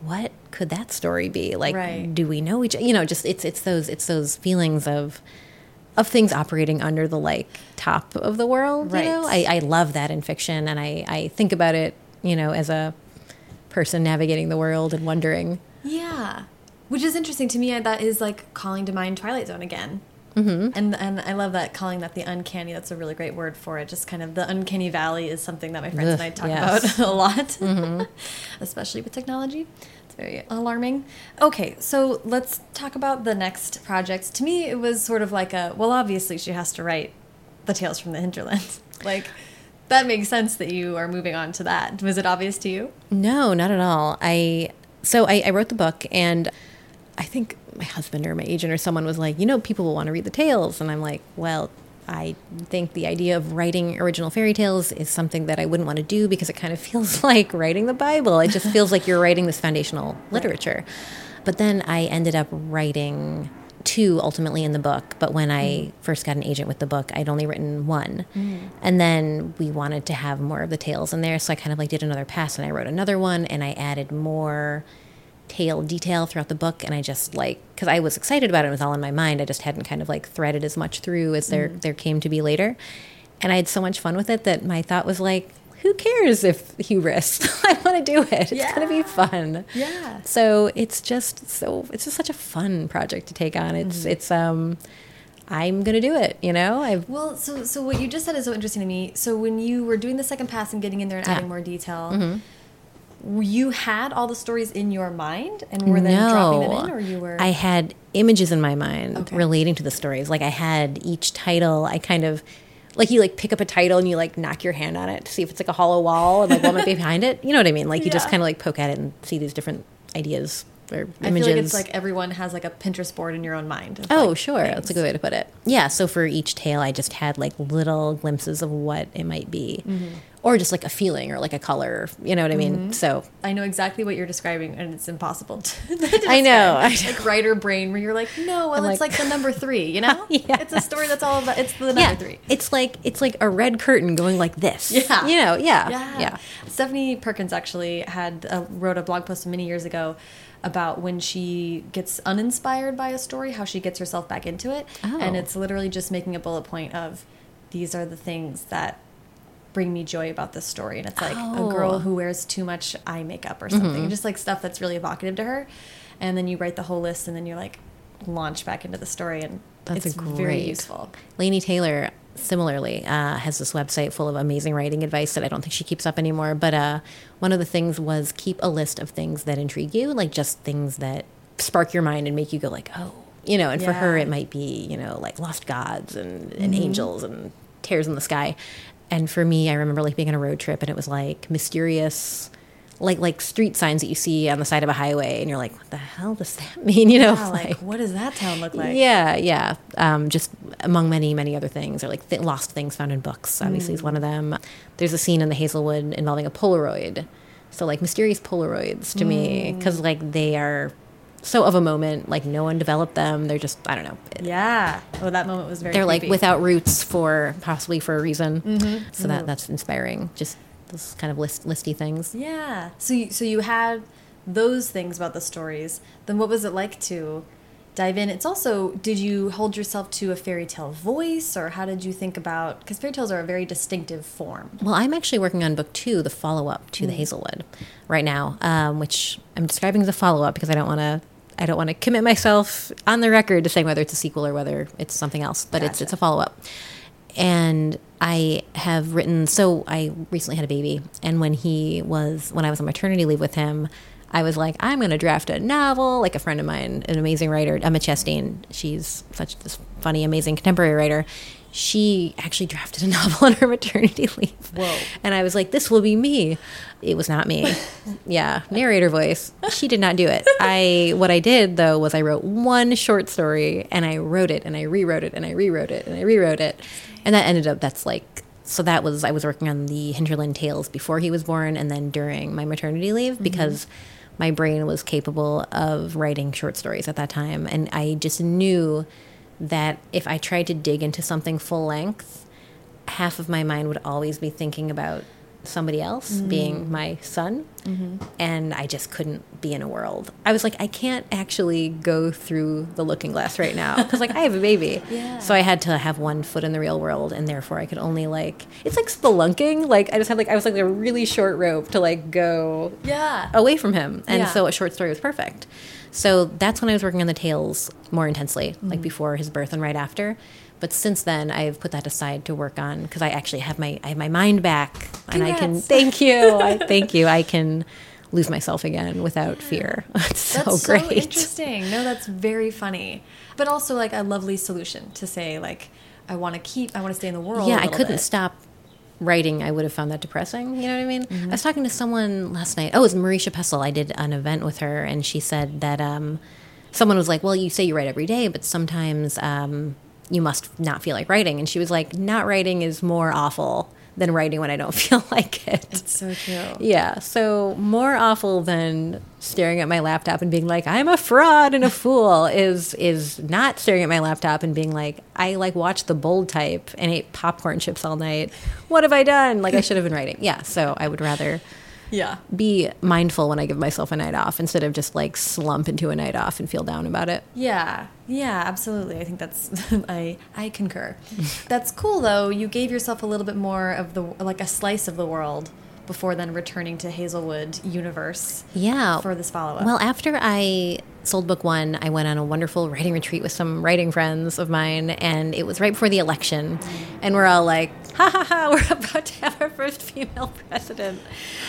what could that story be? Like Right. do we know each you know, just it's it's those it's those feelings of of things operating under the like top of the world. Right. You know? I, I love that in fiction and I, I think about it, you know, as a person navigating the world and wondering. Yeah, which is interesting to me. That is like calling to mind Twilight Zone again. Mm-hmm. And and I love that calling that the uncanny. That's a really great word for it. Just kind of the uncanny valley is something that my friends Ugh, and I talk yes. about a lot, especially with technology. It's very alarming. Okay, so let's talk about the next project. To me, it was sort of like a well, obviously she has to write the tales from the hinterland. like that makes sense that you are moving on to that. Was it obvious to you? No, not at all. I so I, I wrote the book and I think my husband or my agent or someone was like, you know, people will want to read the tales. And I'm like, well, I think the idea of writing original fairy tales is something that I wouldn't want to do because it kind of feels like writing the Bible. It just feels like you're writing this foundational literature. But then I ended up writing two ultimately in the book. But when I mm. first got an agent with the book, I'd only written one. Mm. And then we wanted to have more of the tales in there. So I kind of like did another pass and I wrote another one and I added more tale detail throughout the book and i just like because i was excited about it it was all in my mind i just hadn't kind of like threaded as much through as there mm. there came to be later and i had so much fun with it that my thought was like who cares if hubris i want to do it it's yeah. going to be fun yeah so it's just so it's just such a fun project to take on it's mm. it's um I'm gonna do it. You know, I've well. So, so what you just said is so interesting to me. So, when you were doing the second pass and getting in there and yeah. adding more detail, mm -hmm you had all the stories in your mind and were then no, dropping them in or you were I had images in my mind okay. relating to the stories like I had each title I kind of like you like pick up a title and you like knock your hand on it to see if it's like a hollow wall and like what might be behind it you know what I mean like you yeah. just kind of like poke at it and see these different ideas or images. I feel like it's like everyone has like a Pinterest board in your own mind. Oh, like sure. Things. That's a good way to put it. Yeah. So for each tale, I just had like little glimpses of what it might be. Mm -hmm. Or just like a feeling or like a color, you know what I mean? Mm -hmm. So I know exactly what you're describing, and it's impossible to. I know, i like writer brain, where you're like, no, well, I'm it's like, like, the number three, you know? yeah. It's a story that's all about. It's the number yeah. three. It's like it's like a red curtain going like this. Yeah, you know, yeah, yeah. yeah. Stephanie Perkins actually had uh, wrote a blog post many years ago about when she gets uninspired by a story, how she gets herself back into it. Oh. And it's literally just making a bullet point of these are the things that bring me joy about this story. And it's like oh. a girl who wears too much eye makeup or something, mm -hmm. just like stuff that's really evocative to her. And then you write the whole list and then you're like launch back into the story and that's it's great. very useful. Laini Taylor similarly uh, has this website full of amazing writing advice that I don't think she keeps up anymore. But uh, one of the things was keep a list of things that intrigue you, like just things that spark your mind and make you go like, oh, you know. And yeah. for her, it might be you know like lost gods and, and mm -hmm. angels and tears in the sky. And for me, I remember like being on a road trip and it was like mysterious like like street signs that you see on the side of a highway, and you're like, what the hell does that mean? You know, yeah, like, like, what does that town look like? Yeah, yeah. Um, just among many many other things, or like th lost things found in books. Obviously, mm. is one of them. There's a scene in the Hazel Wood involving a Polaroid. So like mysterious Polaroids to mm. me, because like they are so of a moment. Like no one developed them. They're just I don't know. Yeah. Oh, that moment was very. They're creepy. like without roots for possibly for a reason. Mm -hmm. So that that's inspiring. Just those kind of list listy things. Yeah. So you, so you had those things about the stories. Then what was it like to dive in? It's also did you hold yourself to a fairy tale voice, or how did you think about? Because fairy tales are a very distinctive form. Well, I'm actually working on book two, the follow up to mm. the Hazel Wood, right now, um, which I'm describing as a follow up because I don't want to. I don't want to commit myself on the record to saying whether it's a sequel or whether it's something else, but gotcha. it's it's a follow up and I have written. So I recently had a baby, and when he was when I was on maternity leave with him, I was like, I'm going to draft a novel. Like a friend of mine, an amazing writer, Emma Chastain. She's such this funny, amazing contemporary writer. She actually drafted a novel on her maternity leave. Whoa! And I was like, this will be me. It was not me. yeah, narrator voice. She did not do it. I what I did though was I wrote one short story and I wrote it and I rewrote it and I rewrote it and I rewrote it and that ended up that's like so that was I was working on the Hinterland Tales before he was born, and then during my maternity leave mm-hmm. because my brain was capable of writing short stories at that time, and I just knew that if I tried to dig into something full length, half of my mind would always be thinking about somebody else mm. being my son mm -hmm. and i just couldn't be in a world i was like i can't actually go through the looking glass right now because like i have a baby yeah. so i had to have one foot in the real world and therefore i could only like it's like spelunking like i just had like i was like a really short rope to like go yeah away from him and yeah. so a short story was perfect so that's when i was working on the tales more intensely mm -hmm. like before his birth and right after but since then, I've put that aside to work on because I actually have my I have my mind back, Congrats. and I can thank you, I, thank you. I can lose myself again without yeah. fear. It's so that's great. so interesting. No, that's very funny, but also like a lovely solution to say like I want to keep, I want to stay in the world. Yeah, I couldn't bit. stop writing, I would have found that depressing. You know what I mean? I was talking to someone last night. Oh, it was Marisha Pessl. I did an event with her, and she said that um, someone was like, "Well, you say you write every day, but sometimes um, you must not feel like writing." And she was like, "Not writing is more awful." Than writing when I don't feel like it. It's so true. Yeah, so more awful than staring at my laptop and being like I'm a fraud and a fool is is not staring at my laptop and being like I like watched the bold type and ate popcorn chips all night. What have I done? Like I should have been writing. Yeah, so I would rather Yeah. be mindful when I give myself a night off instead of just like slump into a night off and feel down about it. Yeah, yeah, absolutely. I think that's I I concur. that's cool though. You gave yourself a little bit more of the like a slice of the world before then returning to Hazel Wood universe Yeah. for this follow up. Well, after I sold book one, I went on a wonderful writing retreat with some writing friends of mine, and it was right before the election. And we're all like, ha ha ha, we're about to have our first female president.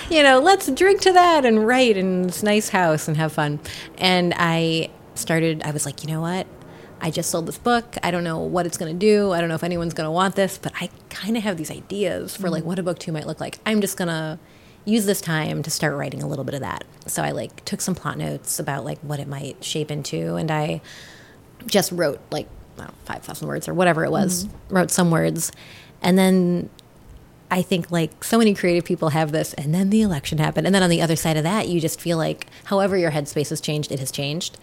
You know, let's drink to that and write in this nice house and have fun. And I started, I was like, you know what? I just sold this book. I don't know what it's going to do. I don't know if anyone's going to want this, but I kind of have these ideas for like mm-hmm. what a book two might look like. I'm just going to use this time to start writing a little bit of that. So I like took some plot notes about like what it might shape into, and I just wrote like I don't know, five thousand words or whatever it was. Mm-hmm. Wrote some words, and then I think like so many creative people have this, and then the election happened, and then on the other side of that, you just feel like however your headspace has changed, it has changed.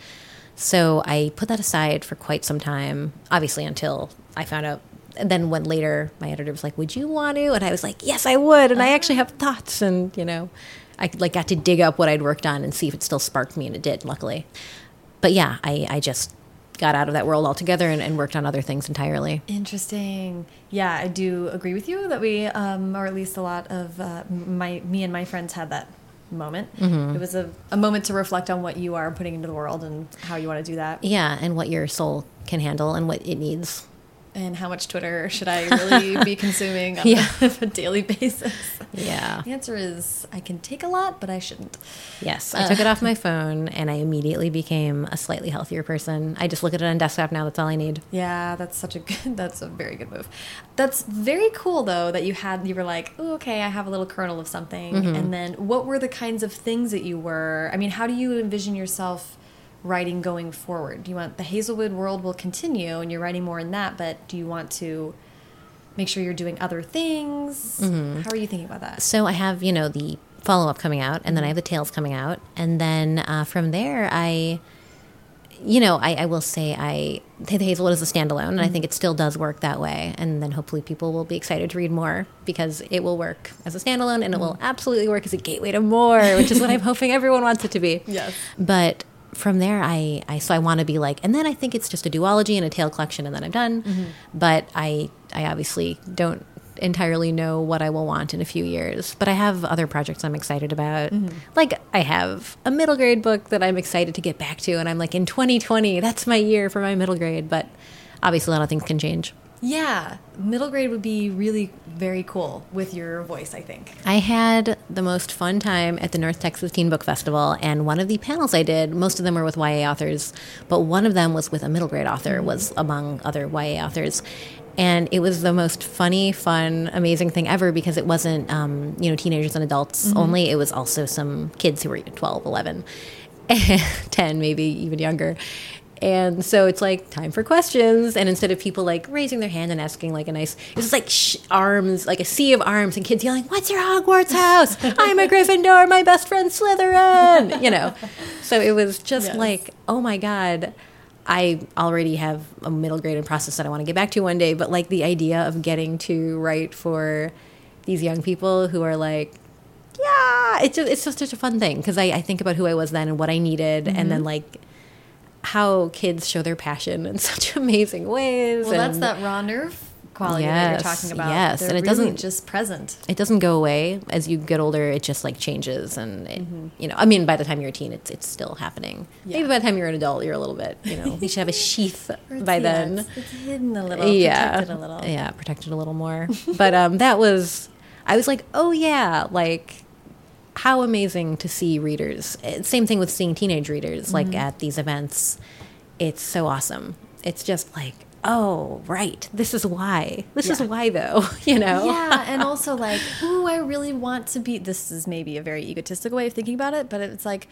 So I put that aside for quite some time, obviously until I found out. And then when later my editor was like, "Would you want to?" and I was like, "Yes, I would," and I actually have thoughts, and you know, I like got to dig up what I'd worked on and see if it still sparked me, and it did, luckily. But yeah, I, I just got out of that world altogether and, and worked on other things entirely. Interesting. Yeah, I do agree with you that we, um, or at least a lot of uh, my, me and my friends had that moment. Mm-hmm. It was a, a moment to reflect on what you are putting into the world and how you want to do that, Yeah, and what your soul can handle and what it needs. And how much Twitter should I really be consuming on Yeah. a, daily basis. Yeah. The answer is I can take a lot, but I shouldn't. Yes, I uh, took it off my phone and I immediately became a slightly healthier person. I just look at it on desktop now. That's all I need. Yeah, that's such a good. That's a very good move. That's very cool though that you had. You were like, oh, okay, I have a little kernel of something. Mm-hmm. And then, what were the kinds of things that you were? I mean, how do you envision yourself writing going forward? Do you want the Hazel Wood world will continue, and you're writing more in that? But do you want to make sure you're doing other things? Mm-hmm. How are you thinking about that? So I have, you know, the follow up coming out, and then I have the mm-hmm. tales coming out, and then uh, from there, I, you know, I, I will say I the Hazel Wood is a standalone, and I think mm-hmm. it still does work that way. And then hopefully people will be excited to read more because it will work as a standalone, and it will absolutely work as a gateway to more, which is what I'm hoping everyone wants it to be. Yes. But from there, I, I so I want to be like, and then I think it's just a duology and a tale collection, and then I'm done. Mm-hmm. But I I obviously don't entirely know what I will want in a few years. But I have other projects I'm excited about. Mm-hmm. Like I have a middle grade book that I'm excited to get back to, and I'm like in 2020, that's my year for my middle grade. But obviously, a lot of things can change. Yeah, middle grade would be really very cool with your voice. I think. I had the most fun time at the North Texas Teen Book Festival, and one of the panels I did, most of them were with YA authors, but one of them was with a middle grade author, was among other YA authors. And it was the most funny, fun, amazing thing ever because it wasn't, um, you know, teenagers and adults only. It was also some kids who were 12, 11, 10, maybe even younger. And so it's like time for questions. And instead of people like raising their hand and asking like a nice, it's just like sh- arms, like a sea of arms and kids yelling, What's your Hogwarts house? I'm a Gryffindor. My best friend Slytherin. You know? So it was just Yes. like, oh my God. I already have a middle grade in process that I want to get back to one day. But like the idea of getting to write for these young people who are like, yeah, it's just, it's just such a fun thing because I, I think about who I was then and what I needed, and mm-hmm. then like how kids show their passion in such amazing ways. Well, that's that raw nerve quality that you're talking about. yes, They're and it really doesn't- just present. It doesn't go away as you get older. It just like changes, and it, you know, I mean, by the time you're a teen, it's it's still happening. Yeah. Maybe by the time you're an adult, you're a little bit, you know, you should have a sheath by Yeah, then. it's, it's hidden a little, yeah, protected a little. yeah, protected a little more. but um, that was, I was like, oh yeah, like how amazing to see readers. Eh, Same thing with seeing teenage readers, like Mm-hmm. at these events. It's so awesome. It's just like oh, right, this is why. This is why, though. You know. yeah, and also like, ooh, I really want to be. This is maybe a very egotistical way of thinking about it, but it's like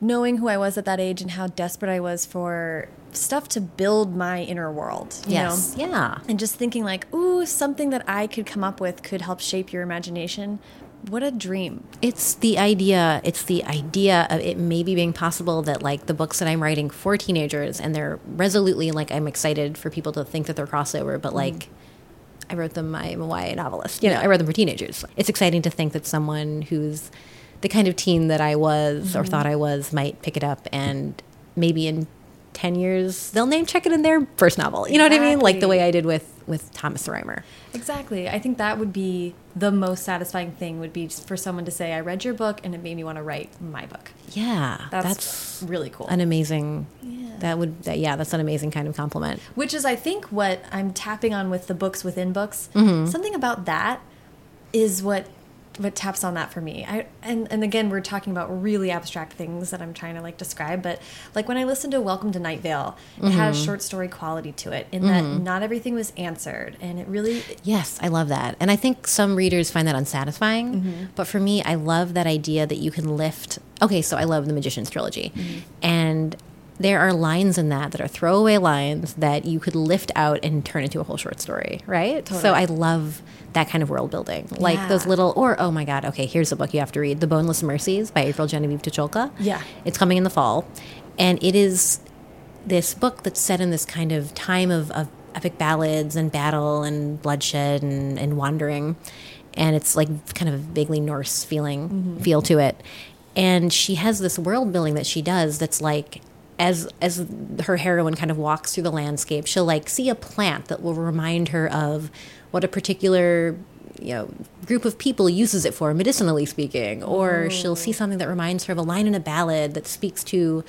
knowing who I was at that age and how desperate I was for stuff to build my inner world. You Yes. Know? Yeah. And just thinking like, ooh, something that I could come up with could help shape your imagination. What a dream. It's the idea. It's the idea of it maybe being possible that like the books that I'm writing for teenagers, and they're resolutely like I'm excited for people to think that they're crossover, but mm-hmm. like. I wrote them. I'm a YA novelist. You know, I wrote them for teenagers. It's exciting to think that someone who's the kind of teen that I was or mm-hmm. thought I was might pick it up and maybe in ten years they'll name check it in their first novel. You know what I mean? Like the way I did with with Thomas Rhymer Exactly. I think that would be the most satisfying thing would be for someone to say, I read your book and it made me want to write my book. Yeah, That's, that's, really cool. an amazing. Yeah. That would. That, yeah, that's an amazing kind of compliment. Which is, I think, what I'm tapping on with the books within books. Mm-hmm. Something about that is what what taps on that for me. I and and again, we're talking about really abstract things that I'm trying to like describe. But like when I listened to Welcome to Night Vale, it had a Mm-hmm. short story quality to it in that not everything was answered, and it really Yes, I love that. And I think some readers find that unsatisfying. Mm-hmm. But for me, I love that idea that you can lift. Okay, so I love the Magician's Trilogy. Mm-hmm. And there are lines in that that are throwaway lines that you could lift out and turn into a whole short story, right? So I love that kind of world building. Like Yeah. those little, or oh my God, okay, here's a book you have to read The Boneless Mercies by April Genevieve Tucholka. Yeah. It's coming in the fall. And it is this book that's set in this kind of time of, of epic ballads and battle and bloodshed and, and wandering. And it's like kind of a vaguely Norse feeling mm-hmm. feel to it. And she has this world building that she does that's like as as her heroine kind of walks through the landscape, she'll like see a plant that will remind her of what a particular you know group of people uses it for medicinally speaking. Or she'll see something that reminds her of a line in a ballad that speaks to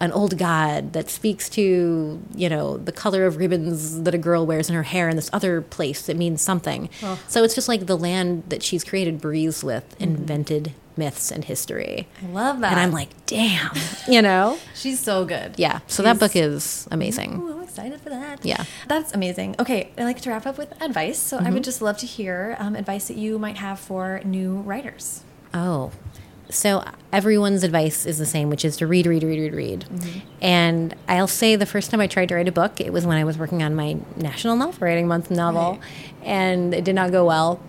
an old god that speaks to you know the color of ribbons that a girl wears in her hair in this other place that means something. So it's just like the land that she's created breathes with mm-hmm. invented myths and history I love that. and i'm like damn you know she's so good. yeah so that book is amazing Ooh, I'm excited for that. Yeah. That's amazing. Okay, I like to wrap up with advice. So I would just love to hear um, advice that you might have for new writers. Oh, so everyone's advice is the same, which is to read, read, read, read, read. And I'll say the first time I tried to write a book, it was when I was working on my National Novel Writing Month novel, Right. and it did not go well.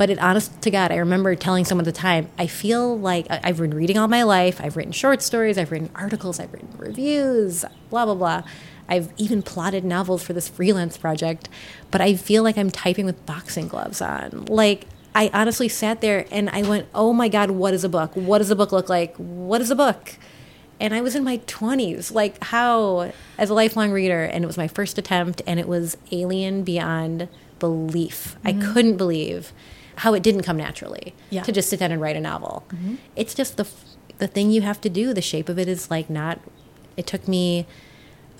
But it, honest to God, I remember telling someone at the time, I feel like I've been reading all my life. I've written short stories, I've written articles, I've written reviews, blah, blah, blah. I've even plotted novels for this freelance project, but I feel like I'm typing with boxing gloves on. Like, I honestly sat there and I went, oh my God, what is a book? What does a book look like? What is a book? And I was in my 20s. Like, how, as a lifelong reader, and it was my first attempt, and it was alien beyond belief. I mm. couldn't believe how it didn't come naturally Yeah. to just sit down and write a novel. Mm-hmm. It's just the, the thing you have to do. The shape of it is like not, it took me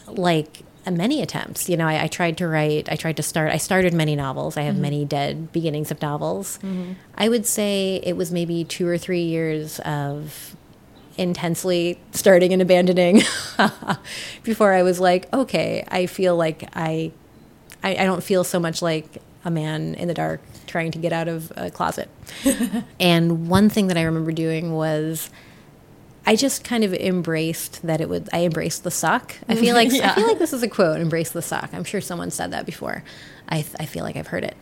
like many attempts. You know, I, I tried to write, I tried to start, I started many novels. I have mm-hmm. many dead beginnings of novels. Mm-hmm. I would say it was maybe two or three years of intensely starting and abandoning before I was like, okay, I feel like I, I, I don't feel so much like a man in the dark trying to get out of a closet. and one thing that I remember doing was I just kind of embraced that it would. I embraced the suck. I feel like Yeah. I feel like this is a quote. Embrace the suck. I'm sure someone said that before. I I feel like I've heard it.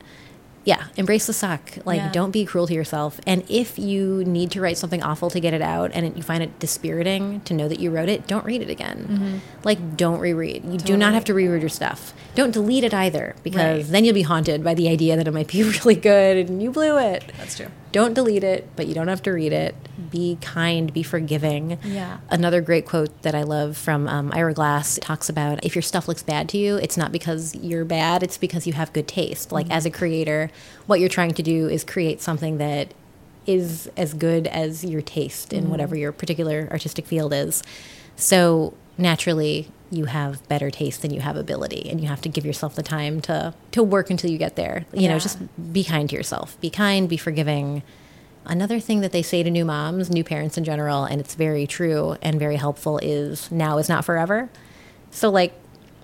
Yeah, embrace the suck. Like, Yeah. don't be cruel to yourself. And if you need to write something awful to get it out, and it, you find it dispiriting to know that you wrote it, don't read it again. Mm-hmm. Like, don't reread. You do not have to reread your stuff. Don't delete it either, because Right. then you'll be haunted by the idea that it might be really good and you blew it. That's true. Don't delete it, but you don't have to read it. Be kind, be forgiving. Yeah. Another great quote that I love from um, Ira Glass talks about if your stuff looks bad to you, it's not because you're bad, it's because you have good taste. Like, as a creator, what you're trying to do is create something that is as good as your taste in whatever your particular artistic field is. So, naturally, you have better taste than you have ability, and you have to give yourself the time to, to work until you get there. You know, just be kind to yourself, be kind, be forgiving. Another thing that they say to new moms, new parents in general, and it's very true and very helpful is now is not forever. So, like,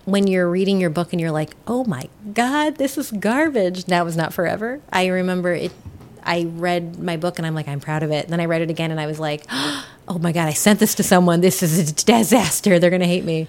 when you're reading your book and you're like, oh my God, this is garbage. That was not forever. I remember it. I read my book and I'm like, I'm proud of it. And then I read it again and I was like, oh my God, I sent this to someone. This is a disaster. They're going to hate me.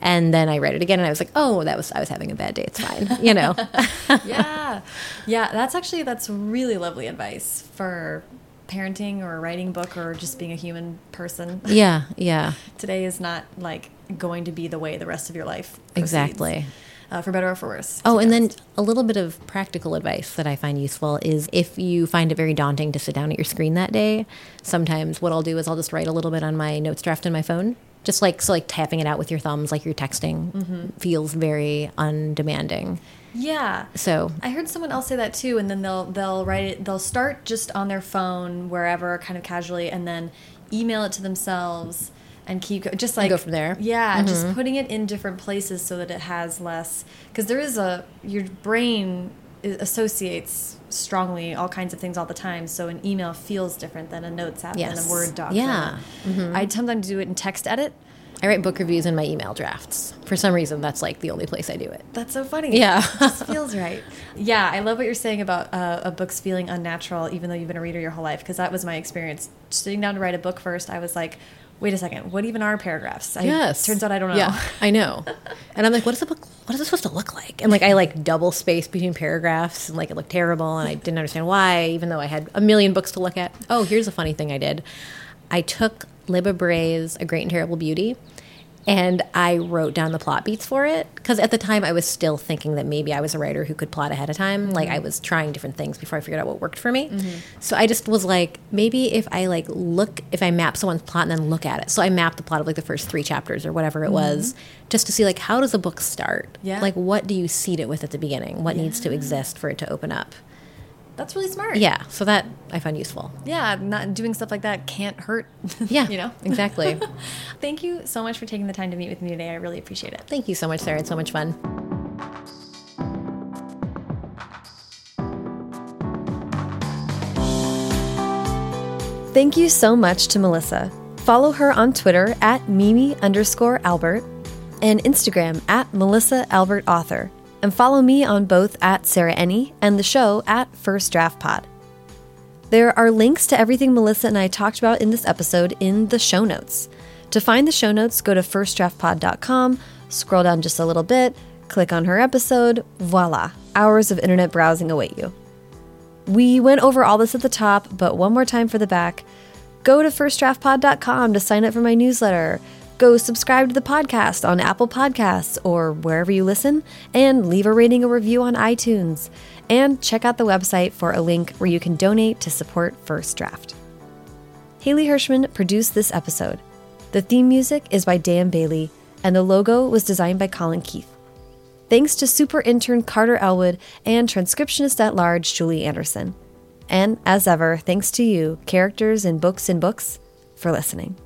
And then I read it again and I was like, oh, that was, I was having a bad day. It's fine. You know? yeah. Yeah. That's actually, that's really lovely advice for parenting or writing book or just being a human person. Yeah. Yeah. Today is not like going to be the way the rest of your life. Proceeds, exactly. Uh, for better or for worse. Oh, and then a little bit of practical advice that I find useful is if you find it very daunting to sit down at your screen that day, sometimes what I'll do is I'll just write a little bit on my notes draft in my phone. Just like so like tapping it out with your thumbs like you're texting mm-hmm. feels very undemanding. Yeah. So i heard someone else say that too and then they'll they'll write it they'll start just on their phone wherever kind of casually and then email it to themselves and keep just like go from there yeah mm -hmm. just putting it in different places so that it has less because there is a your brain associates strongly all kinds of things all the time. So an email feels different than a notes app yes. than a Word doc. Yeah. Mm -hmm. I sometimes do it in text edit. I write book reviews in my email drafts. For some reason, that's like the only place I do it. That's so funny. Yeah. it just feels right. Yeah, I love what you're saying about uh, a book's feeling unnatural, even though you've been a reader your whole life, because that was my experience. Sitting down to write a book first, I was like, wait a second, what even are paragraphs? I, yes. Turns out I don't know. Yeah, I know. and I'm like, what is the book? What is it supposed to look like? And like, I like double space between paragraphs, and like it looked terrible, and I didn't understand why, even though I had a million books to look at. Oh, here's a funny thing I did. I took Libba Bray's A Great and Terrible Beauty, and I wrote down the plot beats for it because at the time I was still thinking that maybe I was a writer who could plot ahead of time. Mm -hmm. Like I was trying different things before I figured out what worked for me. Mm -hmm. So I just was like, maybe if I like look, if I map someone's plot and then look at it. So I mapped the plot of like the first three chapters or whatever it mm -hmm. was, just to see like how does a book start? Yeah. Like what do you seed it with at the beginning? What yeah. needs to exist for it to open up? That's really smart. Yeah, so that I find useful. Yeah, not doing stuff like that can't hurt. Yeah, you know exactly. Thank you so much for taking the time to meet with me today. I really appreciate it. Thank you so much, Sarah. It's so much fun. Thank you so much to Melissa. Follow her on Twitter at Mimi underscore Albert and Instagram at Melissa Albert Author and follow me on both at Sarah Enni and the show at First Draft Pod. There are links to everything Melissa and I talked about in this episode in the show notes. To find the show notes, go to firstdraftpod.com, scroll down just a little bit, click on her episode, voila, hours of internet browsing await you. We went over all this at the top, but one more time for the back. Go to firstdraftpod.com to sign up for my newsletter Go subscribe to the podcast on Apple Podcasts or wherever you listen, and leave a rating or review on iTunes. And check out the website for a link where you can donate to support First Draft. Haley Hirschman produced this episode. The theme music is by Dan Bailey, and the logo was designed by Colin Keith. Thanks to super intern Carter Elwood and transcriptionist at large Julie Anderson. And as ever, thanks to you, characters in books and books, for listening.